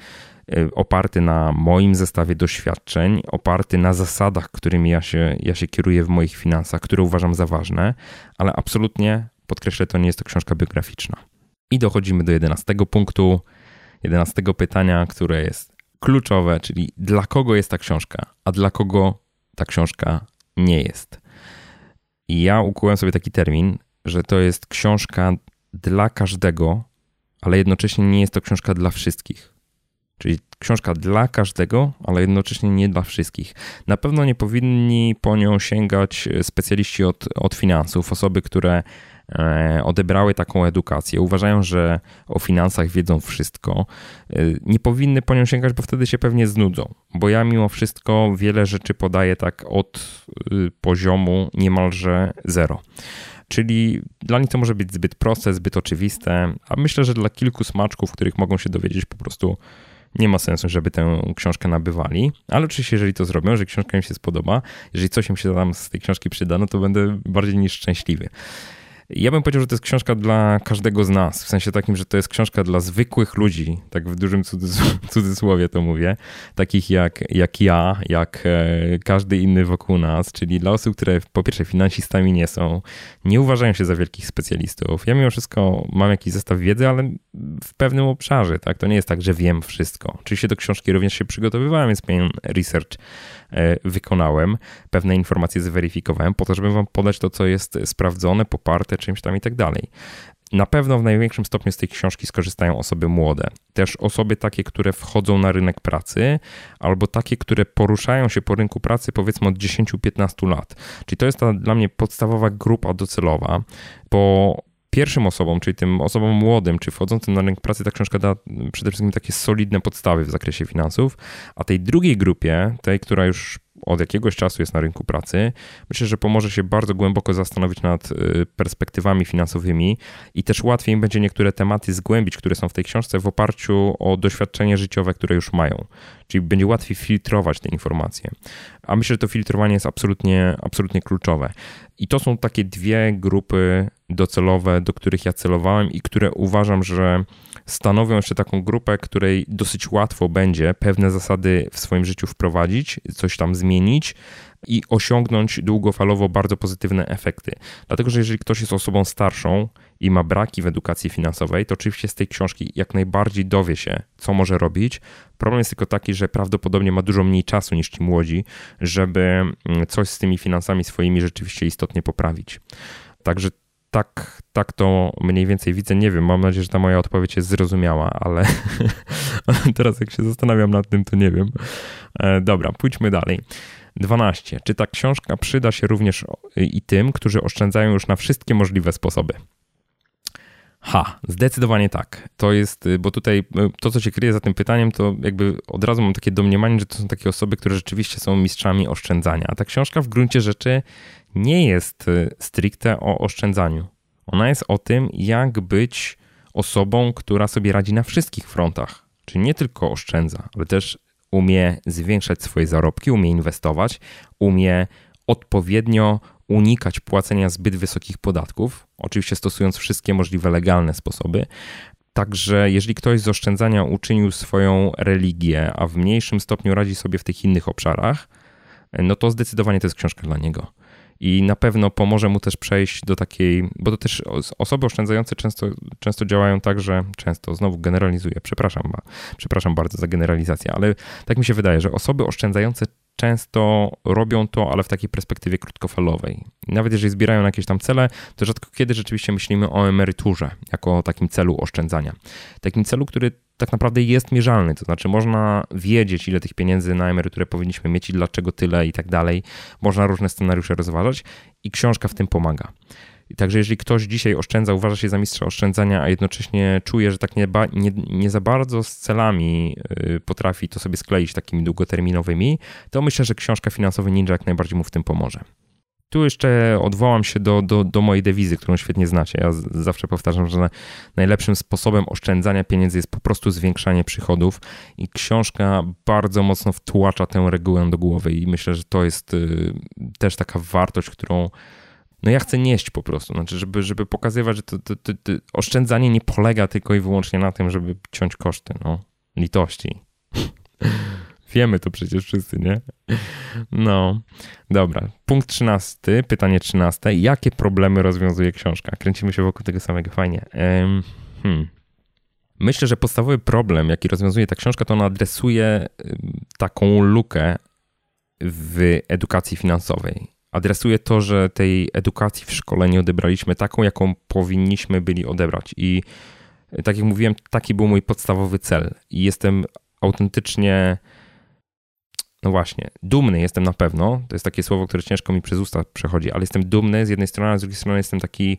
y, oparty na moim zestawie doświadczeń, oparty na zasadach, którymi ja się, ja się kieruję w moich finansach, które uważam za ważne, ale absolutnie, podkreślę, to nie jest to książka biograficzna. I dochodzimy do jedenastego punktu, jedenastego pytania, które jest kluczowe, czyli dla kogo jest ta książka, a dla kogo ta książka nie jest. I ja ukułem sobie taki termin, że to jest książka dla każdego, ale jednocześnie nie jest to książka dla wszystkich. Czyli książka dla każdego, ale jednocześnie nie dla wszystkich. Na pewno nie powinni po nią sięgać specjaliści od, od finansów, osoby, które e, odebrały taką edukację, uważają, że o finansach wiedzą wszystko, e, nie powinny po nią sięgać, bo wtedy się pewnie znudzą. Bo ja mimo wszystko wiele rzeczy podaję tak od y, poziomu niemalże zero. Czyli dla nich to może być zbyt proste, zbyt oczywiste, a myślę, że dla kilku smaczków, których mogą się dowiedzieć po prostu nie ma sensu, żeby tę książkę nabywali, ale oczywiście, jeżeli to zrobią, jeżeli książka im się spodoba, jeżeli coś im się tam z tej książki przyda, no to będę bardziej niż szczęśliwy. Ja bym powiedział, że to jest książka dla każdego z nas, w sensie takim, że to jest książka dla zwykłych ludzi, tak w dużym cudzysłowie to mówię, takich jak, jak ja, jak e, każdy inny wokół nas, czyli dla osób, które po pierwsze finansistami nie są, nie uważają się za wielkich specjalistów. Ja mimo wszystko mam jakiś zestaw wiedzy, ale w pewnym obszarze, tak? To nie jest tak, że wiem wszystko. Oczywiście do książki również się przygotowywałem, więc pewien research wykonałem, pewne informacje zweryfikowałem po to, żeby wam podać to, co jest sprawdzone, poparte, czymś tam i tak dalej. Na pewno w największym stopniu z tej książki skorzystają osoby młode. Też osoby takie, które wchodzą na rynek pracy, albo takie, które poruszają się po rynku pracy powiedzmy od 10-15 lat. Czyli to jest ta dla mnie podstawowa grupa docelowa, bo pierwszym osobom, czyli tym osobom młodym, czy wchodzącym na rynek pracy, ta książka da przede wszystkim takie solidne podstawy w zakresie finansów, a tej drugiej grupie, tej, która już od jakiegoś czasu jest na rynku pracy, myślę, że pomoże się bardzo głęboko zastanowić nad y, perspektywami finansowymi i też łatwiej im będzie niektóre tematy zgłębić, które są w tej książce w oparciu o doświadczenie życiowe, które już mają. Czyli będzie łatwiej filtrować te informacje. A myślę, że to filtrowanie jest absolutnie, absolutnie kluczowe. I to są takie dwie grupy docelowe, do których ja celowałem i które uważam, że stanowią jeszcze taką grupę, której dosyć łatwo będzie pewne zasady w swoim życiu wprowadzić, coś tam zmienić i osiągnąć długofalowo bardzo pozytywne efekty. Dlatego, że jeżeli ktoś jest osobą starszą i ma braki w edukacji finansowej, to oczywiście z tej książki jak najbardziej dowie się, co może robić. Problem jest tylko taki, że prawdopodobnie ma dużo mniej czasu niż ci młodzi, żeby mm, coś z tymi finansami swoimi rzeczywiście istotnie poprawić. Także tak, tak to mniej więcej widzę. Nie wiem, mam nadzieję, że ta moja odpowiedź jest zrozumiała, ale teraz jak się zastanawiam nad tym, to nie wiem. E, dobra, pójdźmy dalej. 12. Czy ta książka przyda się również i tym, którzy oszczędzają już na wszystkie możliwe sposoby? Ha, zdecydowanie tak. To jest, bo tutaj to, co się kryje za tym pytaniem, to jakby od razu mam takie domniemanie, że to są takie osoby, które rzeczywiście są mistrzami oszczędzania. A ta książka w gruncie rzeczy nie jest y, stricte o oszczędzaniu. Ona jest o tym, jak być osobą, która sobie radzi na wszystkich frontach. Czyli nie tylko oszczędza, ale też umie zwiększać swoje zarobki, umie inwestować, umie odpowiednio unikać płacenia zbyt wysokich podatków, oczywiście stosując wszystkie możliwe legalne sposoby. Także jeżeli ktoś z oszczędzania uczynił swoją religię, a w mniejszym stopniu radzi sobie w tych innych obszarach, no to zdecydowanie to jest książka dla niego i na pewno pomoże mu też przejść do takiej, bo to też osoby oszczędzające często, często działają tak, że często, znowu generalizuję, przepraszam, przepraszam bardzo za generalizację, ale tak mi się wydaje, że osoby oszczędzające często robią to, ale w takiej perspektywie krótkofalowej. Nawet jeżeli zbierają na jakieś tam cele, to rzadko kiedy rzeczywiście myślimy o emeryturze jako o takim celu oszczędzania. Takim celu, który tak naprawdę jest mierzalny, to znaczy można wiedzieć, ile tych pieniędzy na emeryturę powinniśmy mieć i dlaczego tyle i tak dalej. Można różne scenariusze rozważać i książka w tym pomaga. Także jeżeli ktoś dzisiaj oszczędza, uważa się za mistrza oszczędzania, a jednocześnie czuje, że tak nie, nie, nie za bardzo z celami y, potrafi to sobie skleić takimi długoterminowymi, to myślę, że książka Finansowy Ninja jak najbardziej mu w tym pomoże. Tu jeszcze odwołam się do, do, do mojej dewizy, którą świetnie znacie. Ja zawsze powtarzam, że najlepszym sposobem oszczędzania pieniędzy jest po prostu zwiększanie przychodów i książka bardzo mocno wtłacza tę regułę do głowy i myślę, że to jest y, też taka wartość, którą no ja chcę nieść po prostu, znaczy, żeby, żeby pokazywać, że to, to, to, to oszczędzanie nie polega tylko i wyłącznie na tym, żeby ciąć koszty, no, litości. Wiemy to przecież wszyscy, nie? No, dobra. Punkt trzynasty, pytanie trzynaste. Jakie problemy rozwiązuje książka? Kręcimy się wokół tego samego, fajnie. Hmm. Myślę, że podstawowy problem, jaki rozwiązuje ta książka, to ona adresuje taką lukę w edukacji finansowej adresuje to, że tej edukacji w szkole nie odebraliśmy taką, jaką powinniśmy byli odebrać. I tak jak mówiłem, taki był mój podstawowy cel. I jestem autentycznie, no właśnie, dumny jestem na pewno. To jest takie słowo, które ciężko mi przez usta przechodzi, ale jestem dumny z jednej strony, a z drugiej strony jestem taki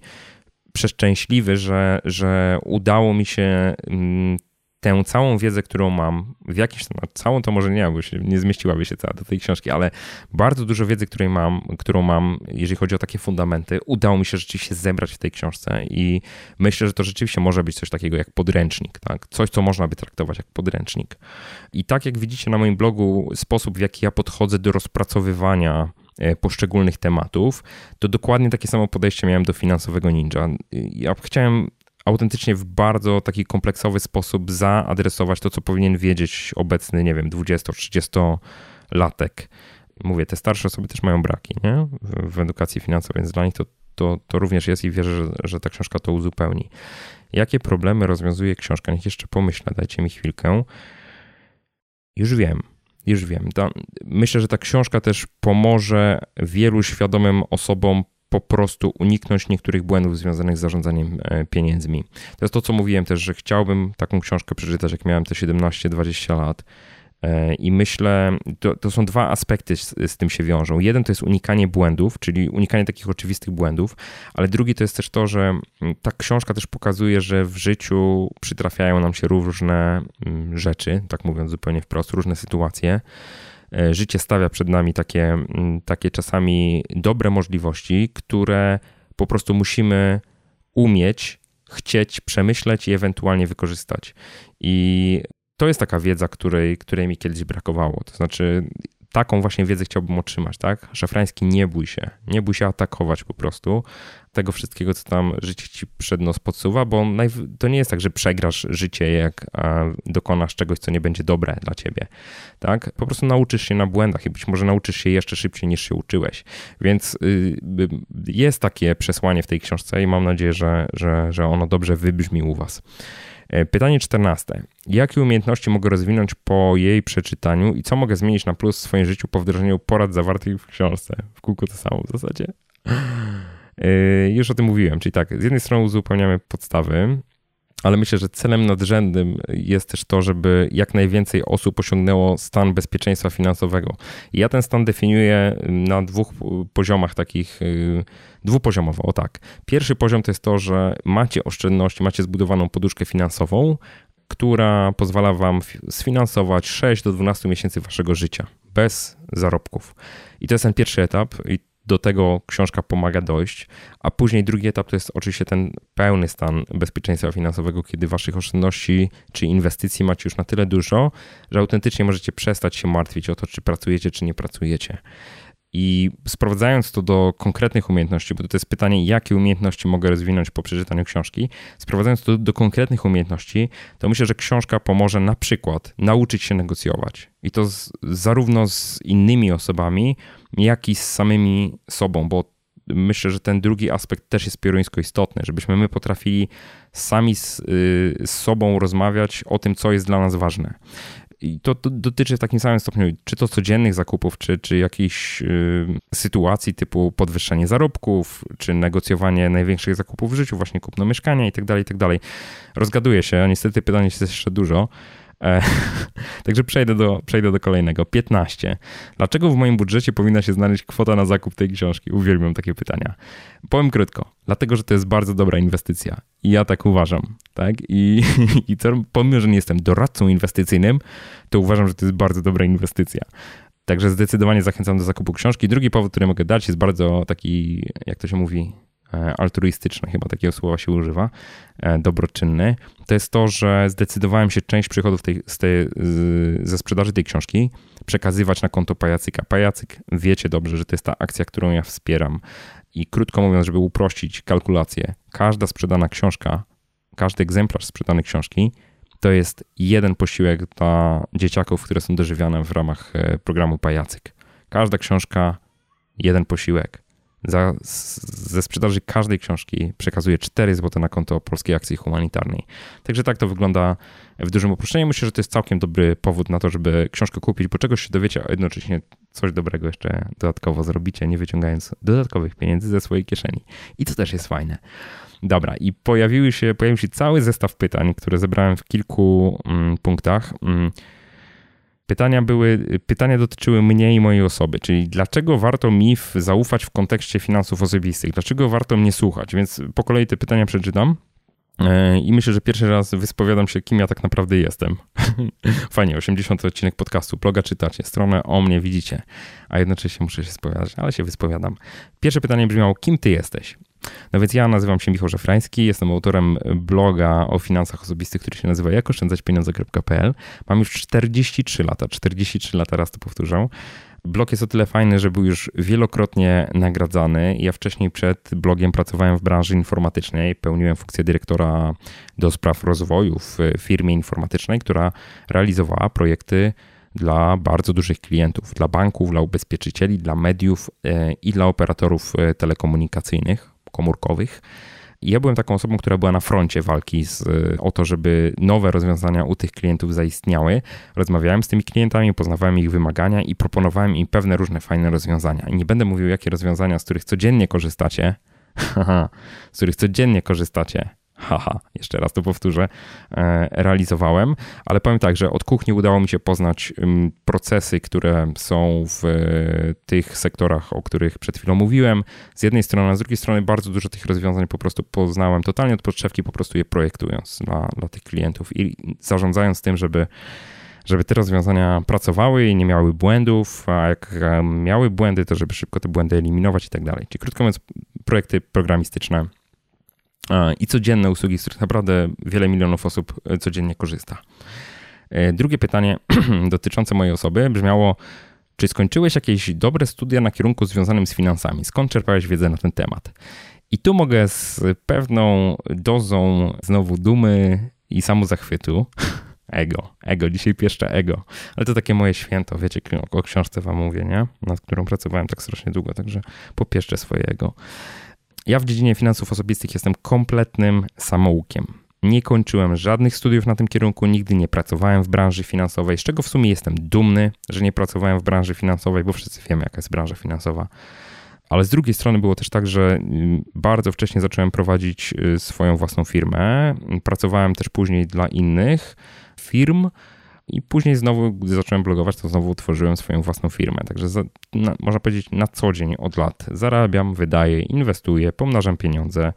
przeszczęśliwy, że, że udało mi się mm, tę całą wiedzę, którą mam, w jakiś temat, całą to może nie, bo się, nie zmieściłaby się cała do tej książki, ale bardzo dużo wiedzy, której mam, którą mam, jeżeli chodzi o takie fundamenty, udało mi się rzeczywiście zebrać w tej książce i myślę, że to rzeczywiście może być coś takiego jak podręcznik, tak? Coś, co można by traktować jak podręcznik. I tak jak widzicie na moim blogu, sposób, w jaki ja podchodzę do rozpracowywania e, poszczególnych tematów, to dokładnie takie samo podejście miałem do finansowego ninja. Ja chciałem autentycznie w bardzo taki kompleksowy sposób zaadresować to, co powinien wiedzieć obecny, nie wiem, 20-30 latek. Mówię, te starsze osoby też mają braki nie? W, edukacji finansowej, więc dla nich to, to, to również jest i wierzę, że, że ta książka to uzupełni. Jakie problemy rozwiązuje książka? Niech jeszcze pomyślę, dajcie mi chwilkę. Już wiem, już wiem. Myślę, że ta książka też pomoże wielu świadomym osobom po prostu uniknąć niektórych błędów związanych z zarządzaniem e, pieniędzmi. To jest to, co mówiłem też, że chciałbym taką książkę przeczytać, jak miałem te 17-20 lat. E, I myślę, to, to są dwa aspekty z, z, tym się wiążą. Jeden to jest unikanie błędów, czyli unikanie takich oczywistych błędów, ale drugi to jest też to, że mm, ta książka też pokazuje, że w życiu przytrafiają nam się różne mm, rzeczy, tak mówiąc zupełnie wprost, różne sytuacje życie stawia przed nami takie, mm, takie czasami dobre możliwości, które po prostu musimy umieć, chcieć, przemyśleć i ewentualnie wykorzystać. I to jest taka wiedza, której, której mi kiedyś brakowało. To znaczy, taką właśnie wiedzę chciałbym otrzymać, tak? Szafrański, nie bój się. Nie bój się atakować po prostu tego wszystkiego, co tam życie ci przed nos podsuwa, bo to nie jest tak, że przegrasz życie, jak dokonasz czegoś, co nie będzie dobre dla ciebie, tak? Po prostu nauczysz się na błędach i być może nauczysz się jeszcze szybciej niż się uczyłeś. Więc y, jest takie przesłanie w tej książce i mam nadzieję, że, że, że ono dobrze wybrzmi u was. E, pytanie czternaste. Jakie umiejętności mogę rozwinąć po jej przeczytaniu i co mogę zmienić na plus w swoim życiu po wdrożeniu porad zawartych w książce? W kółku to samo w zasadzie. E, już o tym mówiłem, czyli tak, z jednej strony uzupełniamy podstawy, ale myślę, że celem nadrzędnym jest też to, żeby jak najwięcej osób osiągnęło stan bezpieczeństwa finansowego. I ja ten stan definiuję na dwóch poziomach takich, y, dwupoziomowo, o tak. Pierwszy poziom to jest to, że macie oszczędności, macie zbudowaną poduszkę finansową, która pozwala wam sfinansować 6 do 12 miesięcy waszego życia bez zarobków. I to jest ten pierwszy etap i do tego książka pomaga dojść, a później drugi etap to jest oczywiście ten pełny stan bezpieczeństwa finansowego, kiedy waszych oszczędności czy inwestycji macie już na tyle dużo, że autentycznie możecie przestać się martwić o to, czy pracujecie, czy nie pracujecie. I sprowadzając to do konkretnych umiejętności, bo to jest pytanie, jakie umiejętności mogę rozwinąć po przeczytaniu książki, sprowadzając to do konkretnych umiejętności, to myślę, że książka pomoże na przykład nauczyć się negocjować. I to z, zarówno z innymi osobami, jak i z samymi sobą, bo myślę, że ten drugi aspekt też jest pioruńsko istotny, żebyśmy my potrafili sami z, y, z sobą rozmawiać o tym, co jest dla nas ważne. I to, to, dotyczy w takim samym stopniu, czy to codziennych zakupów, czy, czy jakiejś y, sytuacji typu podwyższenie zarobków, czy negocjowanie największych zakupów w życiu, właśnie kupno mieszkania i tak dalej, i tak dalej. Rozgaduję się, niestety pytań jest jeszcze dużo. E, także przejdę do, przejdę do kolejnego. 15. Dlaczego w moim budżecie powinna się znaleźć kwota na zakup tej książki? Uwielbiam takie pytania. Powiem krótko. Dlatego, że to jest bardzo dobra inwestycja. I ja tak uważam. Tak? I, i co, pomimo, że nie jestem doradcą inwestycyjnym, to uważam, że to jest bardzo dobra inwestycja. Także zdecydowanie zachęcam do zakupu książki. Drugi powód, który mogę dać, jest bardzo taki, jak to się mówi, altruistyczny, chyba takiego słowa się używa, e, dobroczynny, to jest to, że zdecydowałem się część przychodów tej, z tej, ze sprzedaży tej książki przekazywać na konto Pajacyka. Pajacyk, wiecie dobrze, że to jest ta akcja, którą ja wspieram. I krótko mówiąc, żeby uprościć kalkulację, każda sprzedana książka, każdy egzemplarz sprzedanej książki to jest jeden posiłek dla dzieciaków, które są dożywiane w ramach e, programu Pajacyk. Każda książka, jeden posiłek za, ze sprzedaży każdej książki przekazuje 4 zł na konto Polskiej Akcji Humanitarnej. Także tak to wygląda w dużym uproszczeniu. Myślę, że to jest całkiem dobry powód na to, żeby książkę kupić, bo czegoś się dowiecie, a jednocześnie coś dobrego jeszcze dodatkowo zrobicie, nie wyciągając dodatkowych pieniędzy ze swojej kieszeni. I to też jest fajne. Dobra, i pojawiły się, pojawił się cały zestaw pytań, które zebrałem w kilku mm, punktach. Mm, pytania były, pytania dotyczyły mnie i mojej osoby, czyli dlaczego warto mi zaufać w kontekście finansów osobistych, dlaczego warto mnie słuchać, więc po kolei te pytania przeczytam. E, I myślę, że pierwszy raz wyspowiadam się, kim ja tak naprawdę jestem. Fajnie, 80 odcinek podcastu, bloga czytacie, stronę o mnie widzicie, a jednocześnie muszę się spowiadać, ale się wyspowiadam. Pierwsze pytanie brzmiało, kim ty jesteś? No więc ja nazywam się Michał Żefrański, jestem autorem bloga o finansach osobistych, który się nazywa jakoszczędzaćpieniądze.pl. Mam już 43 lata, 43 lata, raz to powtórzę. Blog jest o tyle fajny, że był już wielokrotnie nagradzany. Ja wcześniej przed blogiem pracowałem w branży informatycznej, pełniłem funkcję dyrektora do spraw rozwoju w firmie informatycznej, która realizowała projekty dla bardzo dużych klientów, dla banków, dla ubezpieczycieli, dla mediów e, i dla operatorów e, telekomunikacyjnych, komórkowych. Ja byłem taką osobą, która była na froncie walki z, o to, żeby nowe rozwiązania u tych klientów zaistniały. Rozmawiałem z tymi klientami, poznawałem ich wymagania i proponowałem im pewne różne fajne rozwiązania. I nie będę mówił, jakie rozwiązania, z których codziennie korzystacie, z których codziennie korzystacie, haha, jeszcze raz to powtórzę, e, realizowałem, ale powiem tak, że od kuchni udało mi się poznać procesy, które są w tych sektorach, o których przed chwilą mówiłem. Z jednej strony, a z drugiej strony bardzo dużo tych rozwiązań po prostu poznałem totalnie od podszewki, po prostu je projektując dla, dla tych klientów i zarządzając tym, żeby żeby te rozwiązania pracowały i nie miały błędów, a jak miały błędy, to żeby szybko te błędy eliminować i tak dalej. Czyli krótko mówiąc, projekty programistyczne i codzienne usługi, z których naprawdę wiele milionów osób e, codziennie korzysta. E, drugie pytanie dotyczące mojej osoby brzmiało, czy skończyłeś jakieś dobre studia na kierunku związanym z finansami? Skąd czerpałeś wiedzę na ten temat? I tu mogę z pewną dozą znowu dumy i samozachwytu, ego, ego, dzisiaj pieszczę ego, ale to takie moje święto, wiecie, o książce wam mówię, nie? Nad którą pracowałem tak strasznie długo, także popieszczę swoje ego. Ja w dziedzinie finansów osobistych jestem kompletnym samoukiem. Nie kończyłem żadnych studiów na tym kierunku, nigdy nie pracowałem w branży finansowej, z czego w sumie jestem dumny, że nie pracowałem w branży finansowej, bo wszyscy wiemy, jaka jest branża finansowa. Ale z drugiej strony było też tak, że mm, bardzo wcześnie zacząłem prowadzić y, swoją własną firmę. Pracowałem też później dla innych firm i później znowu, gdy zacząłem blogować, to znowu utworzyłem swoją własną firmę. Także za, na, można powiedzieć na co dzień od lat zarabiam, wydaję, inwestuję, pomnażam pieniądze.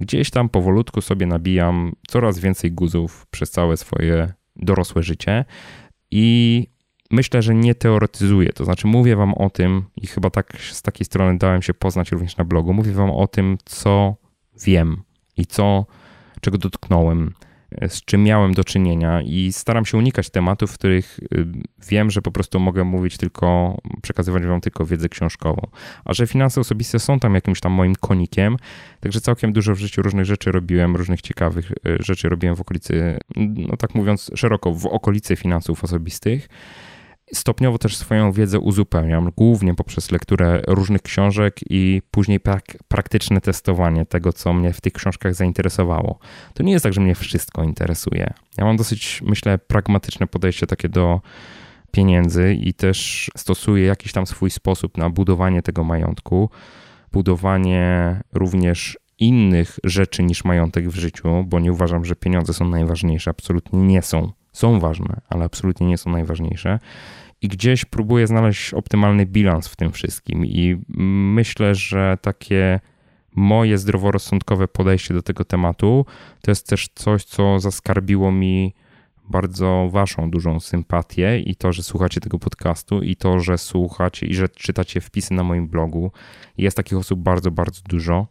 Gdzieś tam powolutku sobie nabijam coraz więcej guzów przez całe swoje dorosłe życie i myślę, że nie teoretyzuję. To znaczy mówię wam o tym i chyba tak z takiej strony dałem się poznać również na blogu. Mówię wam o tym, co wiem i co, czego dotknąłem z czym miałem do czynienia i staram się unikać tematów, w których y, wiem, że po prostu mogę mówić tylko, przekazywać wam tylko wiedzę książkową. A że finanse osobiste są tam jakimś tam moim konikiem, także całkiem dużo w życiu różnych rzeczy robiłem, różnych ciekawych y, rzeczy robiłem w okolicy, no tak mówiąc szeroko, w okolicy finansów osobistych. Stopniowo też swoją wiedzę uzupełniam, głównie poprzez lekturę różnych książek i później prak praktyczne testowanie tego, co mnie w tych książkach zainteresowało. To nie jest tak, że mnie wszystko interesuje. Ja mam dosyć, myślę, pragmatyczne podejście takie do pieniędzy i też stosuję jakiś tam swój sposób na budowanie tego majątku, budowanie również innych rzeczy niż majątek w życiu, bo nie uważam, że pieniądze są najważniejsze. Absolutnie nie są. Są ważne, ale absolutnie nie są najważniejsze i gdzieś próbuję znaleźć optymalny bilans w tym wszystkim. I myślę, że takie moje zdroworozsądkowe podejście do tego tematu to jest też coś, co zaskarbiło mi bardzo waszą dużą sympatię i to, że słuchacie tego podcastu i to, że słuchacie i że czytacie wpisy na moim blogu. Jest takich osób bardzo, bardzo dużo.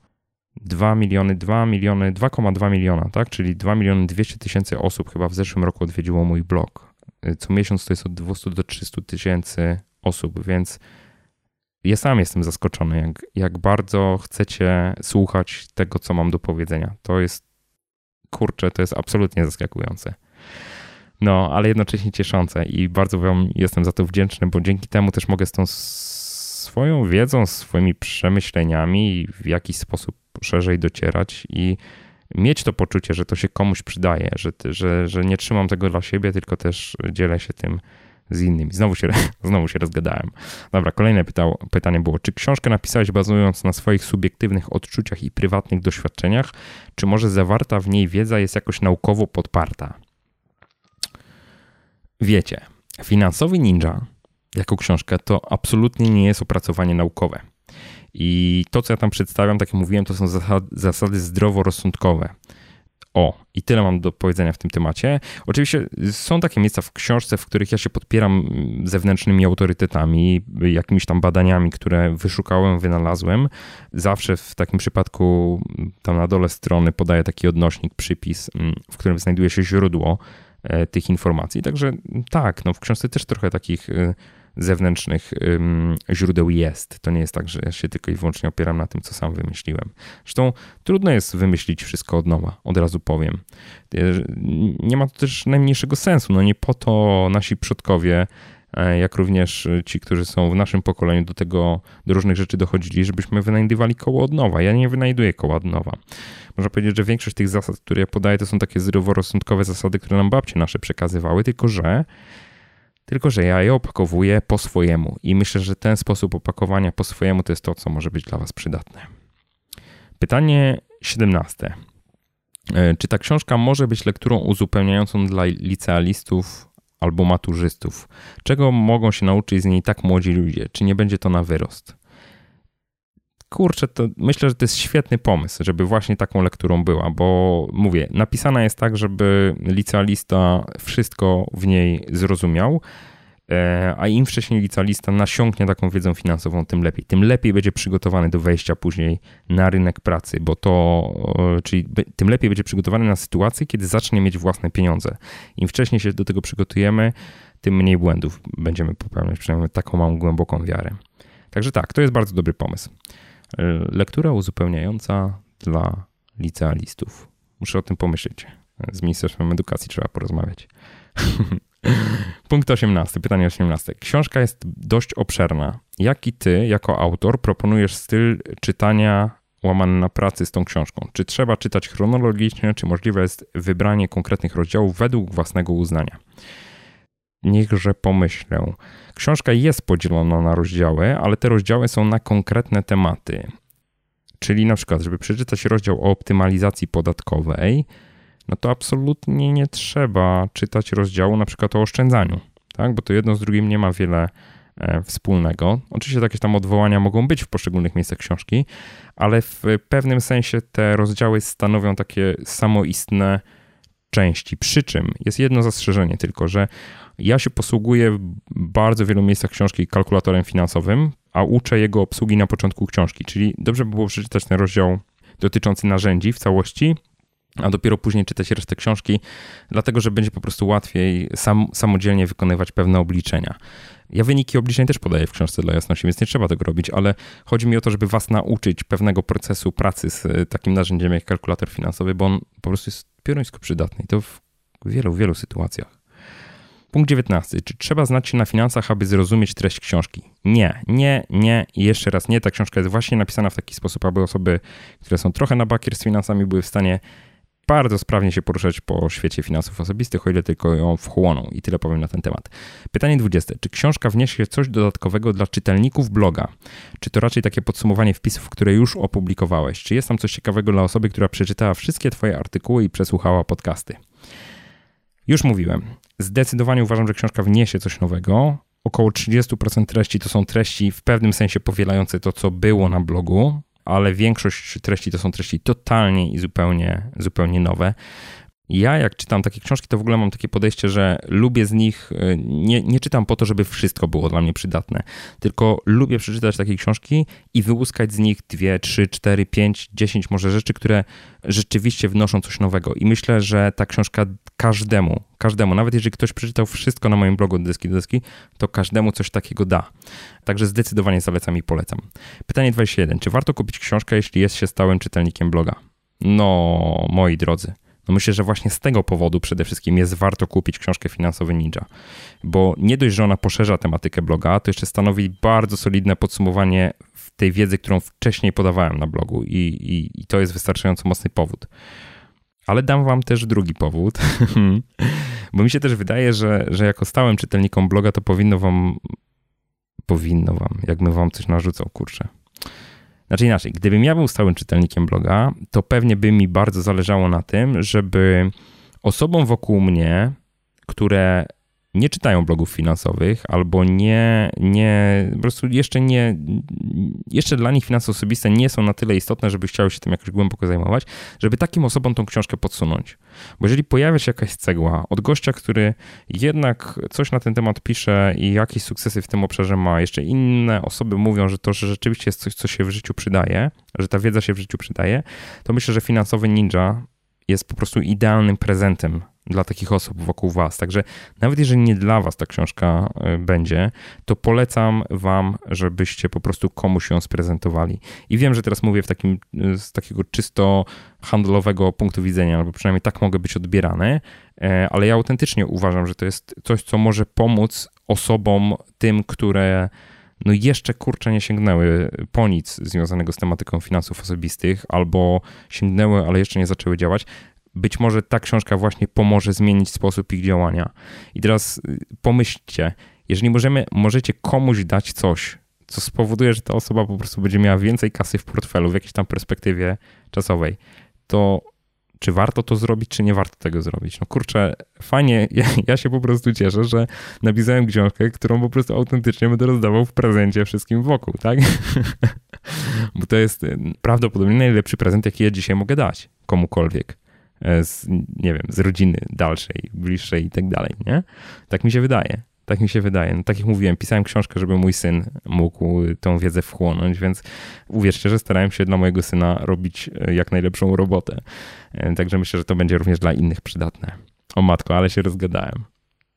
2 miliony, 2 miliony, 2,2 miliona, tak? Czyli 2 miliony 200 tysięcy osób chyba w zeszłym roku odwiedziło mój blog co miesiąc to jest od 200 do 300 tysięcy osób, więc ja sam jestem zaskoczony, jak, jak bardzo chcecie słuchać tego, co mam do powiedzenia. To jest, kurczę, to jest absolutnie zaskakujące. No, ale jednocześnie cieszące i bardzo Wam jestem za to wdzięczny, bo dzięki temu też mogę z tą swoją wiedzą, swoimi przemyśleniami w jakiś sposób szerzej docierać i mieć to poczucie, że to się komuś przydaje, że, że, że nie trzymam tego dla siebie, tylko też dzielę się tym z innymi. Znowu się, znowu się rozgadałem. Dobra, kolejne pytał, pytanie było, czy książkę napisałeś bazując na swoich subiektywnych odczuciach i prywatnych doświadczeniach, czy może zawarta w niej wiedza jest jakoś naukowo podparta? Wiecie, Finansowy Ninja jako książka to absolutnie nie jest opracowanie naukowe. I to, co ja tam przedstawiam, tak jak mówiłem, to są zasady zdroworozsądkowe. O, i tyle mam do powiedzenia w tym temacie. Oczywiście są takie miejsca w książce, w których ja się podpieram zewnętrznymi autorytetami, jakimiś tam badaniami, które wyszukałem, wynalazłem. Zawsze w takim przypadku tam na dole strony podaję taki odnośnik, przypis, w którym znajduje się źródło e, tych informacji. Także tak, no w książce też trochę takich e, zewnętrznych źródeł jest. To nie jest tak, że ja się tylko i wyłącznie opieram na tym, co sam wymyśliłem. Zresztą trudno jest wymyślić wszystko od nowa, od razu powiem. E, nie ma to też najmniejszego sensu. No nie po to nasi przodkowie e, jak również ci, którzy są w naszym pokoleniu do tego, do różnych rzeczy dochodzili, żebyśmy wynajdywali koło od nowa. Ja nie wynajduję koła od nowa. Można powiedzieć, że większość tych zasad, które ja podaję, to są takie zdroworozsądkowe zasady, które nam babcie nasze przekazywały, tylko że tylko, że ja je opakowuję po swojemu i myślę, że ten sposób opakowania po swojemu to jest to, co może być dla Was przydatne. Pytanie 17. E, czy ta książka może być lekturą uzupełniającą dla licealistów albo maturzystów? Czego mogą się nauczyć z niej tak młodzi ludzie? Czy nie będzie to na wyrost? Kurczę, to myślę, że to jest świetny pomysł, żeby właśnie taką lekturą była, bo mówię, napisana jest tak, żeby licealista wszystko w niej zrozumiał, e, a im wcześniej licealista nasiąknie taką wiedzą finansową, tym lepiej. Tym lepiej będzie przygotowany do wejścia później na rynek pracy, bo to, czyli tym lepiej będzie przygotowany na sytuację, kiedy zacznie mieć własne pieniądze. Im wcześniej się do tego przygotujemy, tym mniej błędów będziemy popełniać, przynajmniej taką mam głęboką wiarę. Także tak, to jest bardzo dobry pomysł. E, lektura uzupełniająca dla licealistów. Muszę o tym pomyśleć. Z Ministerstwem Edukacji trzeba porozmawiać. Punkt 18, pytanie 18. Książka jest dość obszerna. Jaki ty, jako autor, proponujesz styl czytania łamany na pracy z tą książką? Czy trzeba czytać chronologicznie, czy możliwe jest wybranie konkretnych rozdziałów według własnego uznania? Niechże pomyślę. Książka jest podzielona na rozdziały, ale te rozdziały są na konkretne tematy. Czyli na przykład, żeby przeczytać rozdział o optymalizacji podatkowej, no to absolutnie nie trzeba czytać rozdziału na przykład o oszczędzaniu, tak? bo to jedno z drugim nie ma wiele e, wspólnego. Oczywiście jakieś tam odwołania mogą być w poszczególnych miejscach książki, ale w pewnym sensie te rozdziały stanowią takie samoistne części. Przy czym jest jedno zastrzeżenie tylko, że ja się posługuję w bardzo wielu miejscach książki kalkulatorem finansowym, a uczę jego obsługi na początku książki, czyli dobrze by było przeczytać ten rozdział dotyczący narzędzi w całości, a dopiero później czytać resztę książki, dlatego że będzie po prostu łatwiej sam, samodzielnie wykonywać pewne obliczenia. Ja wyniki obliczeń też podaję w książce dla jasności, więc nie trzeba tego robić, ale chodzi mi o to, żeby was nauczyć pewnego procesu pracy z takim narzędziem jak kalkulator finansowy, bo on po prostu jest pioruńsko przydatny i to w wielu, wielu sytuacjach. Punkt 19. Czy trzeba znać się na finansach, aby zrozumieć treść książki? Nie, nie, nie i jeszcze raz nie. Ta książka jest właśnie napisana w taki sposób, aby osoby, które są trochę na bakier z finansami, były w stanie bardzo sprawnie się poruszać po świecie finansów osobistych, o ile tylko ją wchłoną. I tyle powiem na ten temat. Pytanie 20. Czy książka wniesie coś dodatkowego dla czytelników bloga? Czy to raczej takie podsumowanie wpisów, które już opublikowałeś? Czy jest tam coś ciekawego dla osoby, która przeczytała wszystkie Twoje artykuły i przesłuchała podcasty? Już mówiłem. Zdecydowanie uważam, że książka wniesie coś nowego. Około 30% treści to są treści w pewnym sensie powielające to, co było na blogu, ale większość treści to są treści totalnie i zupełnie, zupełnie nowe. Ja, jak czytam takie książki, to w ogóle mam takie podejście, że lubię z nich, y, nie, nie czytam po to, żeby wszystko było dla mnie przydatne, tylko lubię przeczytać takie książki i wyłuskać z nich dwie, trzy, cztery, pięć, dziesięć może rzeczy, które rzeczywiście wnoszą coś nowego. I myślę, że ta książka każdemu, każdemu, nawet jeżeli ktoś przeczytał wszystko na moim blogu do deski do deski, to każdemu coś takiego da. Także zdecydowanie zalecam i polecam. Pytanie 21. Czy warto kupić książkę, jeśli jest się stałym czytelnikiem bloga? No, moi drodzy, no myślę, że właśnie z tego powodu przede wszystkim jest warto kupić książkę Finansowy Ninja, bo nie dość, że ona poszerza tematykę bloga, to jeszcze stanowi bardzo solidne podsumowanie tej wiedzy, którą wcześniej podawałem na blogu i, i, i to jest wystarczająco mocny powód. Ale dam wam też drugi powód, Bo mi się też wydaje, że, że jako stałym czytelnikom bloga to powinno wam, powinno wam, jakbym wam coś narzucał, kurczę. Znaczy inaczej, gdybym ja był stałym czytelnikiem bloga, to pewnie by mi bardzo zależało na tym, żeby osobom wokół mnie, które nie czytają blogów finansowych albo nie, nie, po prostu jeszcze nie, jeszcze dla nich finanse osobiste nie są na tyle istotne, żeby chciały się tym jakoś głęboko zajmować, żeby takim osobom tą książkę podsunąć. Bo jeżeli pojawia się jakaś cegła od gościa, który jednak coś na ten temat pisze i jakieś sukcesy w tym obszarze ma, jeszcze inne osoby mówią, że to że rzeczywiście jest coś, co się w życiu przydaje, że ta wiedza się w życiu przydaje, to myślę, że finansowy ninja jest po prostu idealnym prezentem dla takich osób wokół Was. Także nawet jeżeli nie dla Was ta książka e, będzie, to polecam Wam, żebyście po prostu komuś ją sprezentowali. I wiem, że teraz mówię w takim, e, z takiego czysto handlowego punktu widzenia, albo przynajmniej tak mogę być odbierany, e, ale ja autentycznie uważam, że to jest coś, co może pomóc osobom, tym, które no jeszcze kurczę nie sięgnęły po nic związanego z tematyką finansów osobistych, albo sięgnęły, ale jeszcze nie zaczęły działać być może ta książka właśnie pomoże zmienić sposób ich działania. I teraz y, pomyślcie, jeżeli możemy, możecie komuś dać coś, co spowoduje, że ta osoba po prostu będzie miała więcej kasy w portfelu w jakiejś tam perspektywie czasowej, to czy warto to zrobić, czy nie warto tego zrobić? No kurczę, fajnie, ja, ja, się po prostu cieszę, że napisałem książkę, którą po prostu autentycznie będę rozdawał w prezencie wszystkim wokół, tak? Bo to jest y, prawdopodobnie najlepszy prezent, jaki ja dzisiaj mogę dać komukolwiek. E, z, nie wiem, z rodziny dalszej, bliższej i tak dalej, nie? Tak mi się wydaje. Tak mi się wydaje. No, tak jak mówiłem, pisałem książkę, żeby mój syn mógł tą wiedzę wchłonąć, więc uwierzcie, że starałem się dla mojego syna robić e, jak najlepszą robotę. E, także myślę, że to będzie również dla innych przydatne. O matko, ale się rozgadałem.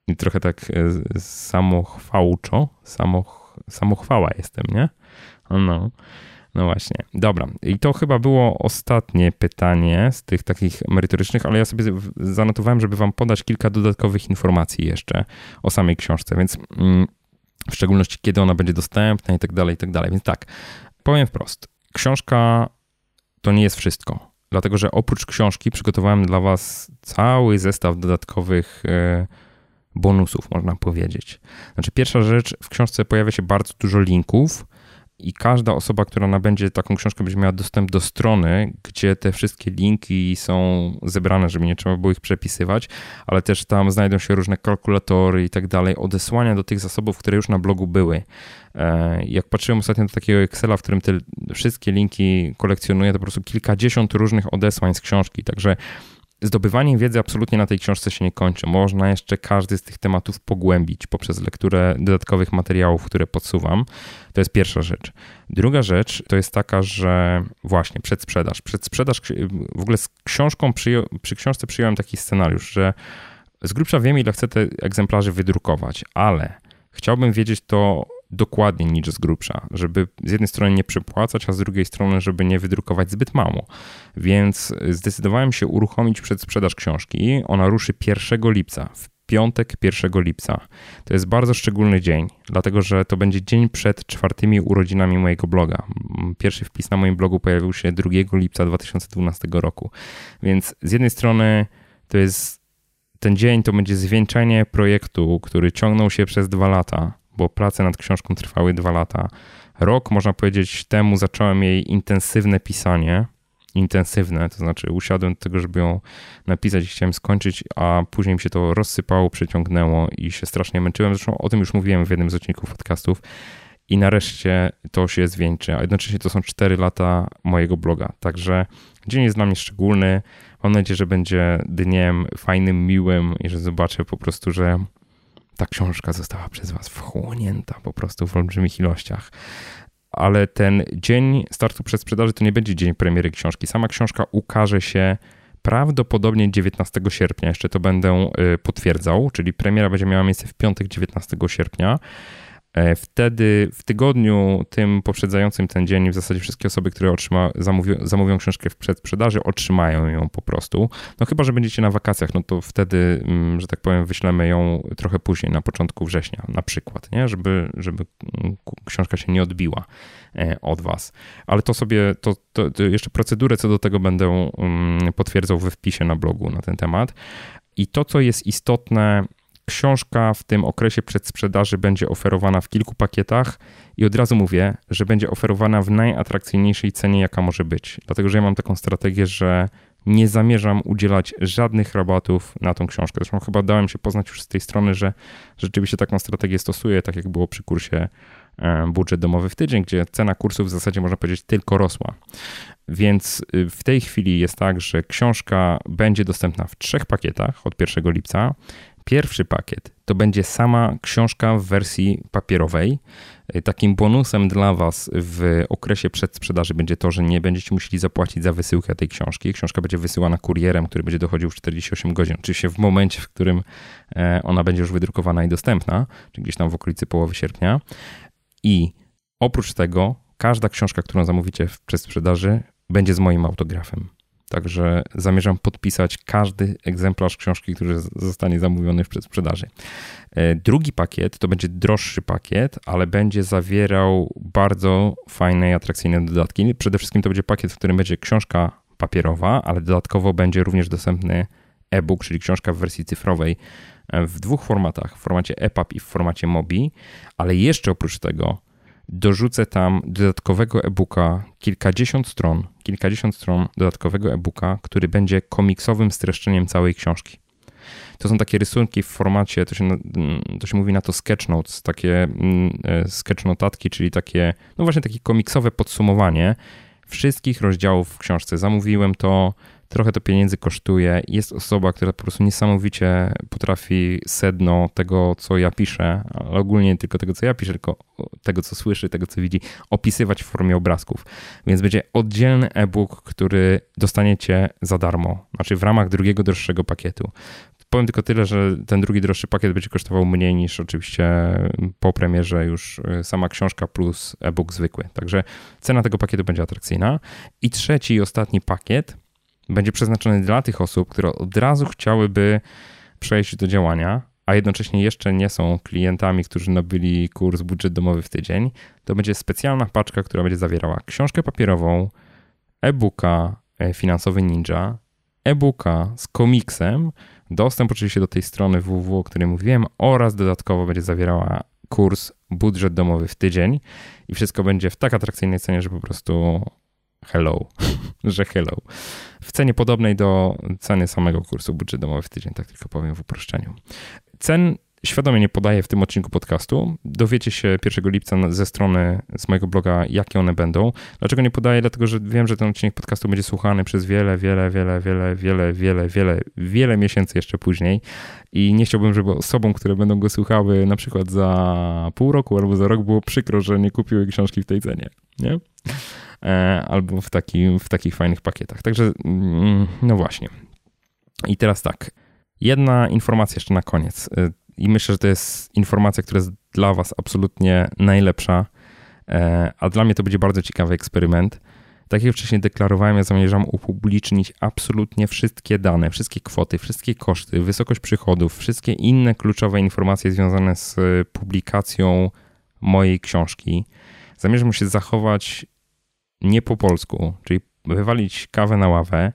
I trochę tak samochwałczo, samoch, samochwała jestem, nie? No. No właśnie, dobra. I to chyba było ostatnie pytanie z tych takich merytorycznych, ale ja sobie zanotowałem, żeby wam podać kilka dodatkowych informacji jeszcze o samej książce, więc mm, w szczególności kiedy ona będzie dostępna i tak dalej, i tak dalej. Więc tak, powiem wprost. Książka to nie jest wszystko, dlatego że oprócz książki przygotowałem dla was cały zestaw dodatkowych e, bonusów, można powiedzieć. Znaczy, pierwsza rzecz, w książce pojawia się bardzo dużo linków, i każda osoba, która nabędzie taką książkę, będzie miała dostęp do strony, gdzie te wszystkie linki są zebrane, żeby nie trzeba było ich przepisywać, ale też tam znajdą się różne kalkulatory i tak dalej, odesłania do tych zasobów, które już na blogu były. E, jak patrzyłem ostatnio do takiego Excela, w którym te wszystkie linki kolekcjonuję, to po prostu kilkadziesiąt różnych odesłań z książki, także Zdobywanie wiedzy absolutnie na tej książce się nie kończy. Można jeszcze każdy z tych tematów pogłębić poprzez lekturę dodatkowych materiałów, które podsuwam. To jest pierwsza rzecz. Druga rzecz to jest taka, że właśnie przedsprzedaż. Przedsprzedaż, w ogóle z książką, przy, książce przyjąłem taki scenariusz, że z grubsza wiem, ile chcę te egzemplarzy wydrukować, ale chciałbym wiedzieć to dokładnie niż z grubsza, żeby z jednej strony nie przepłacać, a z drugiej strony, żeby nie wydrukować zbyt mało. Więc zdecydowałem się uruchomić przedsprzedaż książki. Ona ruszy 1 lipca, w piątek 1 lipca. To jest bardzo szczególny dzień, dlatego że to będzie dzień przed czwartymi urodzinami mojego bloga. Pierwszy wpis na moim blogu pojawił się 2 lipca 2012 roku. Więc z jednej strony to jest ten dzień to będzie zwieńczenie projektu, który ciągnął się przez dwa lata bo prace nad książką trwały dwa lata. Rok, można powiedzieć, temu zacząłem jej intensywne pisanie. Intensywne, to znaczy usiadłem do tego, żeby ją napisać i chciałem skończyć, a później mi się to rozsypało, przeciągnęło i się strasznie męczyłem. Zresztą o tym już mówiłem w jednym z odcinków podcastów. I nareszcie to się zwieńczy, a jednocześnie to są cztery lata mojego bloga. Także dzień jest dla mnie szczególny. Mam nadzieję, że będzie dniem fajnym, miłym i że zobaczę po prostu, że ta książka została przez Was wchłonięta po prostu w olbrzymich ilościach. Ale ten dzień startu przedsprzedaży to nie będzie dzień premiery książki. Sama książka ukaże się prawdopodobnie 19 sierpnia. Jeszcze to będę y, potwierdzał, czyli premiera będzie miała miejsce w piątek 19 sierpnia. E, wtedy w tygodniu tym poprzedzającym ten dzień w zasadzie wszystkie osoby, które otrzyma, zamówią, zamówią książkę w przedsprzedaży, otrzymają ją po prostu. No chyba, że będziecie na wakacjach, no to wtedy, mm, że tak powiem, wyślemy ją trochę później, na początku września na przykład, nie? Żeby, żeby książka się nie odbiła e, od was. Ale to sobie, to, to, to jeszcze procedurę co do tego będę mm, potwierdzał we wpisie na blogu na ten temat. I to, co jest istotne, Książka w tym okresie przedsprzedaży będzie oferowana w kilku pakietach i od razu mówię, że będzie oferowana w najatrakcyjniejszej cenie, jaka może być. Dlatego, że ja mam taką strategię, że nie zamierzam udzielać żadnych rabatów na tą książkę. Zresztą chyba dałem się poznać już z tej strony, że rzeczywiście taką strategię stosuję, tak jak było przy kursie e, budżet domowy w tydzień, gdzie cena kursu w zasadzie można powiedzieć tylko rosła. Więc y, w tej chwili jest tak, że książka będzie dostępna w trzech pakietach od 1 lipca. Pierwszy pakiet to będzie sama książka w wersji papierowej. Y, takim bonusem dla Was w okresie przedsprzedaży będzie to, że nie będziecie musieli zapłacić za wysyłkę tej książki. Książka będzie wysyłana kurierem, który będzie dochodził w 48 godzin, oczywiście w momencie, w którym e, ona będzie już wydrukowana i dostępna, czyli gdzieś tam w okolicy połowy sierpnia. I oprócz tego, każda książka, którą zamówicie w przedsprzedaży, będzie z moim autografem. Także zamierzam podpisać każdy egzemplarz książki, który zostanie zamówiony w przedsprzedaży. E, drugi pakiet to będzie droższy pakiet, ale będzie zawierał bardzo fajne i atrakcyjne dodatki. Przede wszystkim to będzie pakiet, w którym będzie książka papierowa, ale dodatkowo będzie również dostępny e-book, czyli książka w wersji cyfrowej e, w dwóch formatach, w formacie EPUB i w formacie MOBI, ale jeszcze oprócz tego dorzucę tam dodatkowego e-booka, kilkadziesiąt stron, kilkadziesiąt stron dodatkowego e-booka, który będzie komiksowym streszczeniem całej książki. To są takie rysunki w formacie, to się, mm, to się mówi na to sketch notes, takie mm, e, sketch notatki, czyli takie, no właśnie takie komiksowe podsumowanie wszystkich rozdziałów w książce. Zamówiłem to, trochę to pieniędzy kosztuje. Jest osoba, która po prostu niesamowicie potrafi sedno tego, co ja piszę, ale ogólnie nie tylko tego, co ja piszę, tylko tego, co słyszy, tego, co widzi, opisywać w formie obrazków. Więc będzie oddzielny e-book, który dostaniecie za darmo, znaczy w ramach drugiego droższego pakietu. Powiem tylko tyle, że ten drugi droższy pakiet będzie kosztował mniej niż oczywiście po premierze już y, sama książka plus e-book zwykły. Także cena tego pakietu będzie atrakcyjna. I trzeci i ostatni pakiet będzie przeznaczony dla tych osób, które od razu chciałyby przejść do działania, a jednocześnie jeszcze nie są klientami, którzy nabyli kurs budżet domowy w tydzień, to będzie specjalna paczka, która będzie zawierała książkę papierową, e-booka e, Finansowy Ninja, e-booka z komiksem, dostęp oczywiście do tej strony www, o której mówiłem oraz dodatkowo będzie zawierała kurs budżet domowy w tydzień. I wszystko będzie w tak atrakcyjnej cenie, że po prostu hello, że hello. W cenie podobnej do ceny samego kursu budżet domowy w tydzień, tak tylko powiem w uproszczeniu. Cen świadomie nie podaję w tym odcinku podcastu. Dowiecie się 1 lipca ze strony z mojego bloga, jakie one będą. Dlaczego nie podaję? Dlatego, że wiem, że ten odcinek podcastu będzie słuchany przez wiele, wiele, wiele, wiele, wiele, wiele, wiele, wiele miesięcy jeszcze później i nie chciałbym, żeby osobom, które będą go słuchały na przykład za pół roku albo za rok było przykro, że nie kupiły książki w tej cenie, nie? E, albo w, taki, w takich fajnych pakietach. Także, mm, no właśnie. I teraz tak. Jedna informacja jeszcze na koniec. E, I myślę, że to jest informacja, która jest dla Was absolutnie najlepsza, e, a dla mnie to będzie bardzo ciekawy eksperyment. Tak jak wcześniej deklarowałem, ja zamierzam upublicznić absolutnie wszystkie dane, wszystkie kwoty, wszystkie koszty, wysokość przychodów, wszystkie inne kluczowe informacje związane z publikacją mojej książki. Zamierzam się zachować nie po polsku, czyli wywalić kawę na ławę,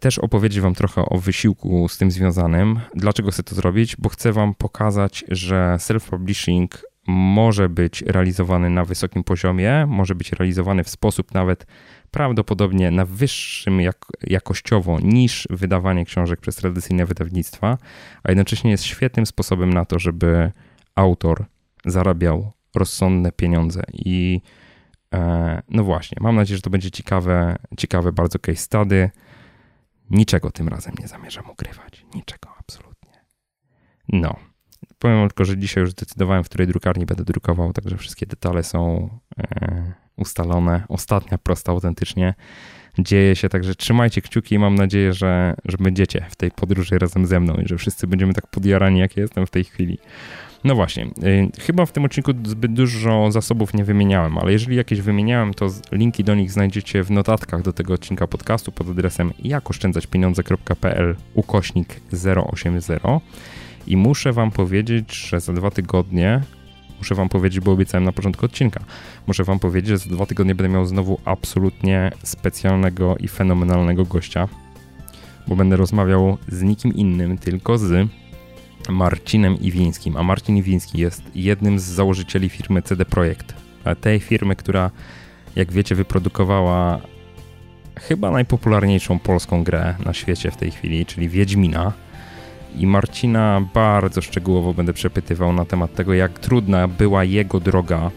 też opowiedzieć Wam trochę o wysiłku z tym związanym. Dlaczego chcę to zrobić? Bo chcę Wam pokazać, że self-publishing może być realizowany na wysokim poziomie, może być realizowany w sposób nawet prawdopodobnie na wyższym jak, jakościowo niż wydawanie książek przez tradycyjne wydawnictwa, a jednocześnie jest świetnym sposobem na to, żeby autor zarabiał rozsądne pieniądze. I no właśnie, mam nadzieję, że to będzie ciekawe, ciekawe bardzo case study. Niczego tym razem nie zamierzam ukrywać. Niczego, absolutnie. No. Powiem tylko, że dzisiaj już zdecydowałem, w której drukarni będę drukował, także wszystkie detale są e, ustalone. Ostatnia prosta autentycznie dzieje się, także trzymajcie kciuki i mam nadzieję, że, że będziecie w tej podróży razem ze mną i że wszyscy będziemy tak podjarani, jak ja jestem w tej chwili. No właśnie, yy, chyba w tym odcinku zbyt dużo zasobów nie wymieniałem, ale jeżeli jakieś wymieniałem, to linki do nich znajdziecie w notatkach do tego odcinka podcastu pod adresem jakoszczędzaćpieniądze.pl ukośnik 080 i muszę wam powiedzieć, że za dwa tygodnie muszę wam powiedzieć, bo obiecałem na początku odcinka, muszę wam powiedzieć, że za dwa tygodnie będę miał znowu absolutnie specjalnego i fenomenalnego gościa, bo będę rozmawiał z nikim innym, tylko z Marcinem Iwińskim. A Marcin Iwiński jest jednym z założycieli firmy CD Projekt. Tej firmy, która, jak wiecie, wyprodukowała chyba najpopularniejszą polską grę na świecie w tej chwili, czyli Wiedźmina. I Marcina bardzo szczegółowo będę przepytywał na temat tego, jak trudna była jego droga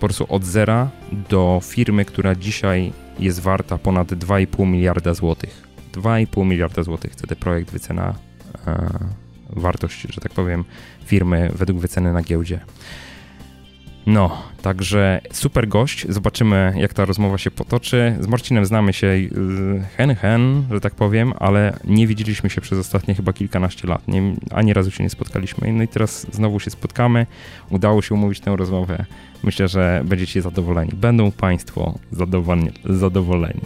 po prostu od zera do firmy, która dzisiaj jest warta ponad 2,5 miliarda złotych. 2,5 miliarda złotych CD Projekt wycena e, wartość, że tak powiem, firmy według wyceny na giełdzie. No, także super gość. Zobaczymy, jak ta rozmowa się potoczy. Z Marcinem znamy się y, hen hen, że tak powiem, ale nie widzieliśmy się przez ostatnie chyba kilkanaście lat. Nie, ani razu się nie spotkaliśmy. No i teraz znowu się spotkamy. Udało się umówić tę rozmowę. Myślę, że będziecie zadowoleni. Będą Państwo zadowoleni. zadowoleni.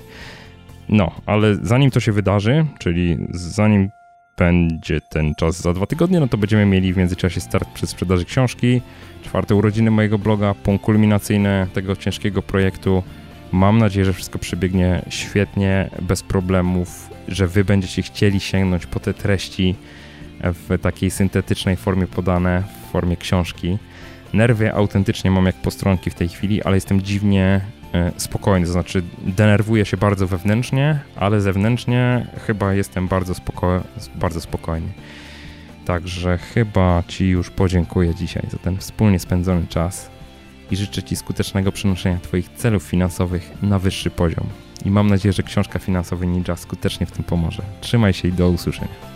No, ale zanim to się wydarzy, czyli zanim będzie ten czas za dwa tygodnie, no to będziemy mieli w międzyczasie start przy sprzedaży książki, czwarte urodziny mojego bloga, punkt kulminacyjny tego ciężkiego projektu. Mam nadzieję, że wszystko przebiegnie świetnie, bez problemów, że wy będziecie chcieli sięgnąć po te treści w takiej syntetycznej formie podane, w formie książki. Nerwy autentycznie mam jak postronki w tej chwili, ale jestem dziwnie spokojny, to znaczy denerwuję się bardzo wewnętrznie, ale zewnętrznie chyba jestem bardzo, spoko bardzo spokojny. Także chyba Ci już podziękuję dzisiaj za ten wspólnie spędzony czas i życzę Ci skutecznego przenoszenia Twoich celów finansowych na wyższy poziom. I mam nadzieję, że książka Finansowy Ninja skutecznie w tym pomoże. Trzymaj się i do usłyszenia.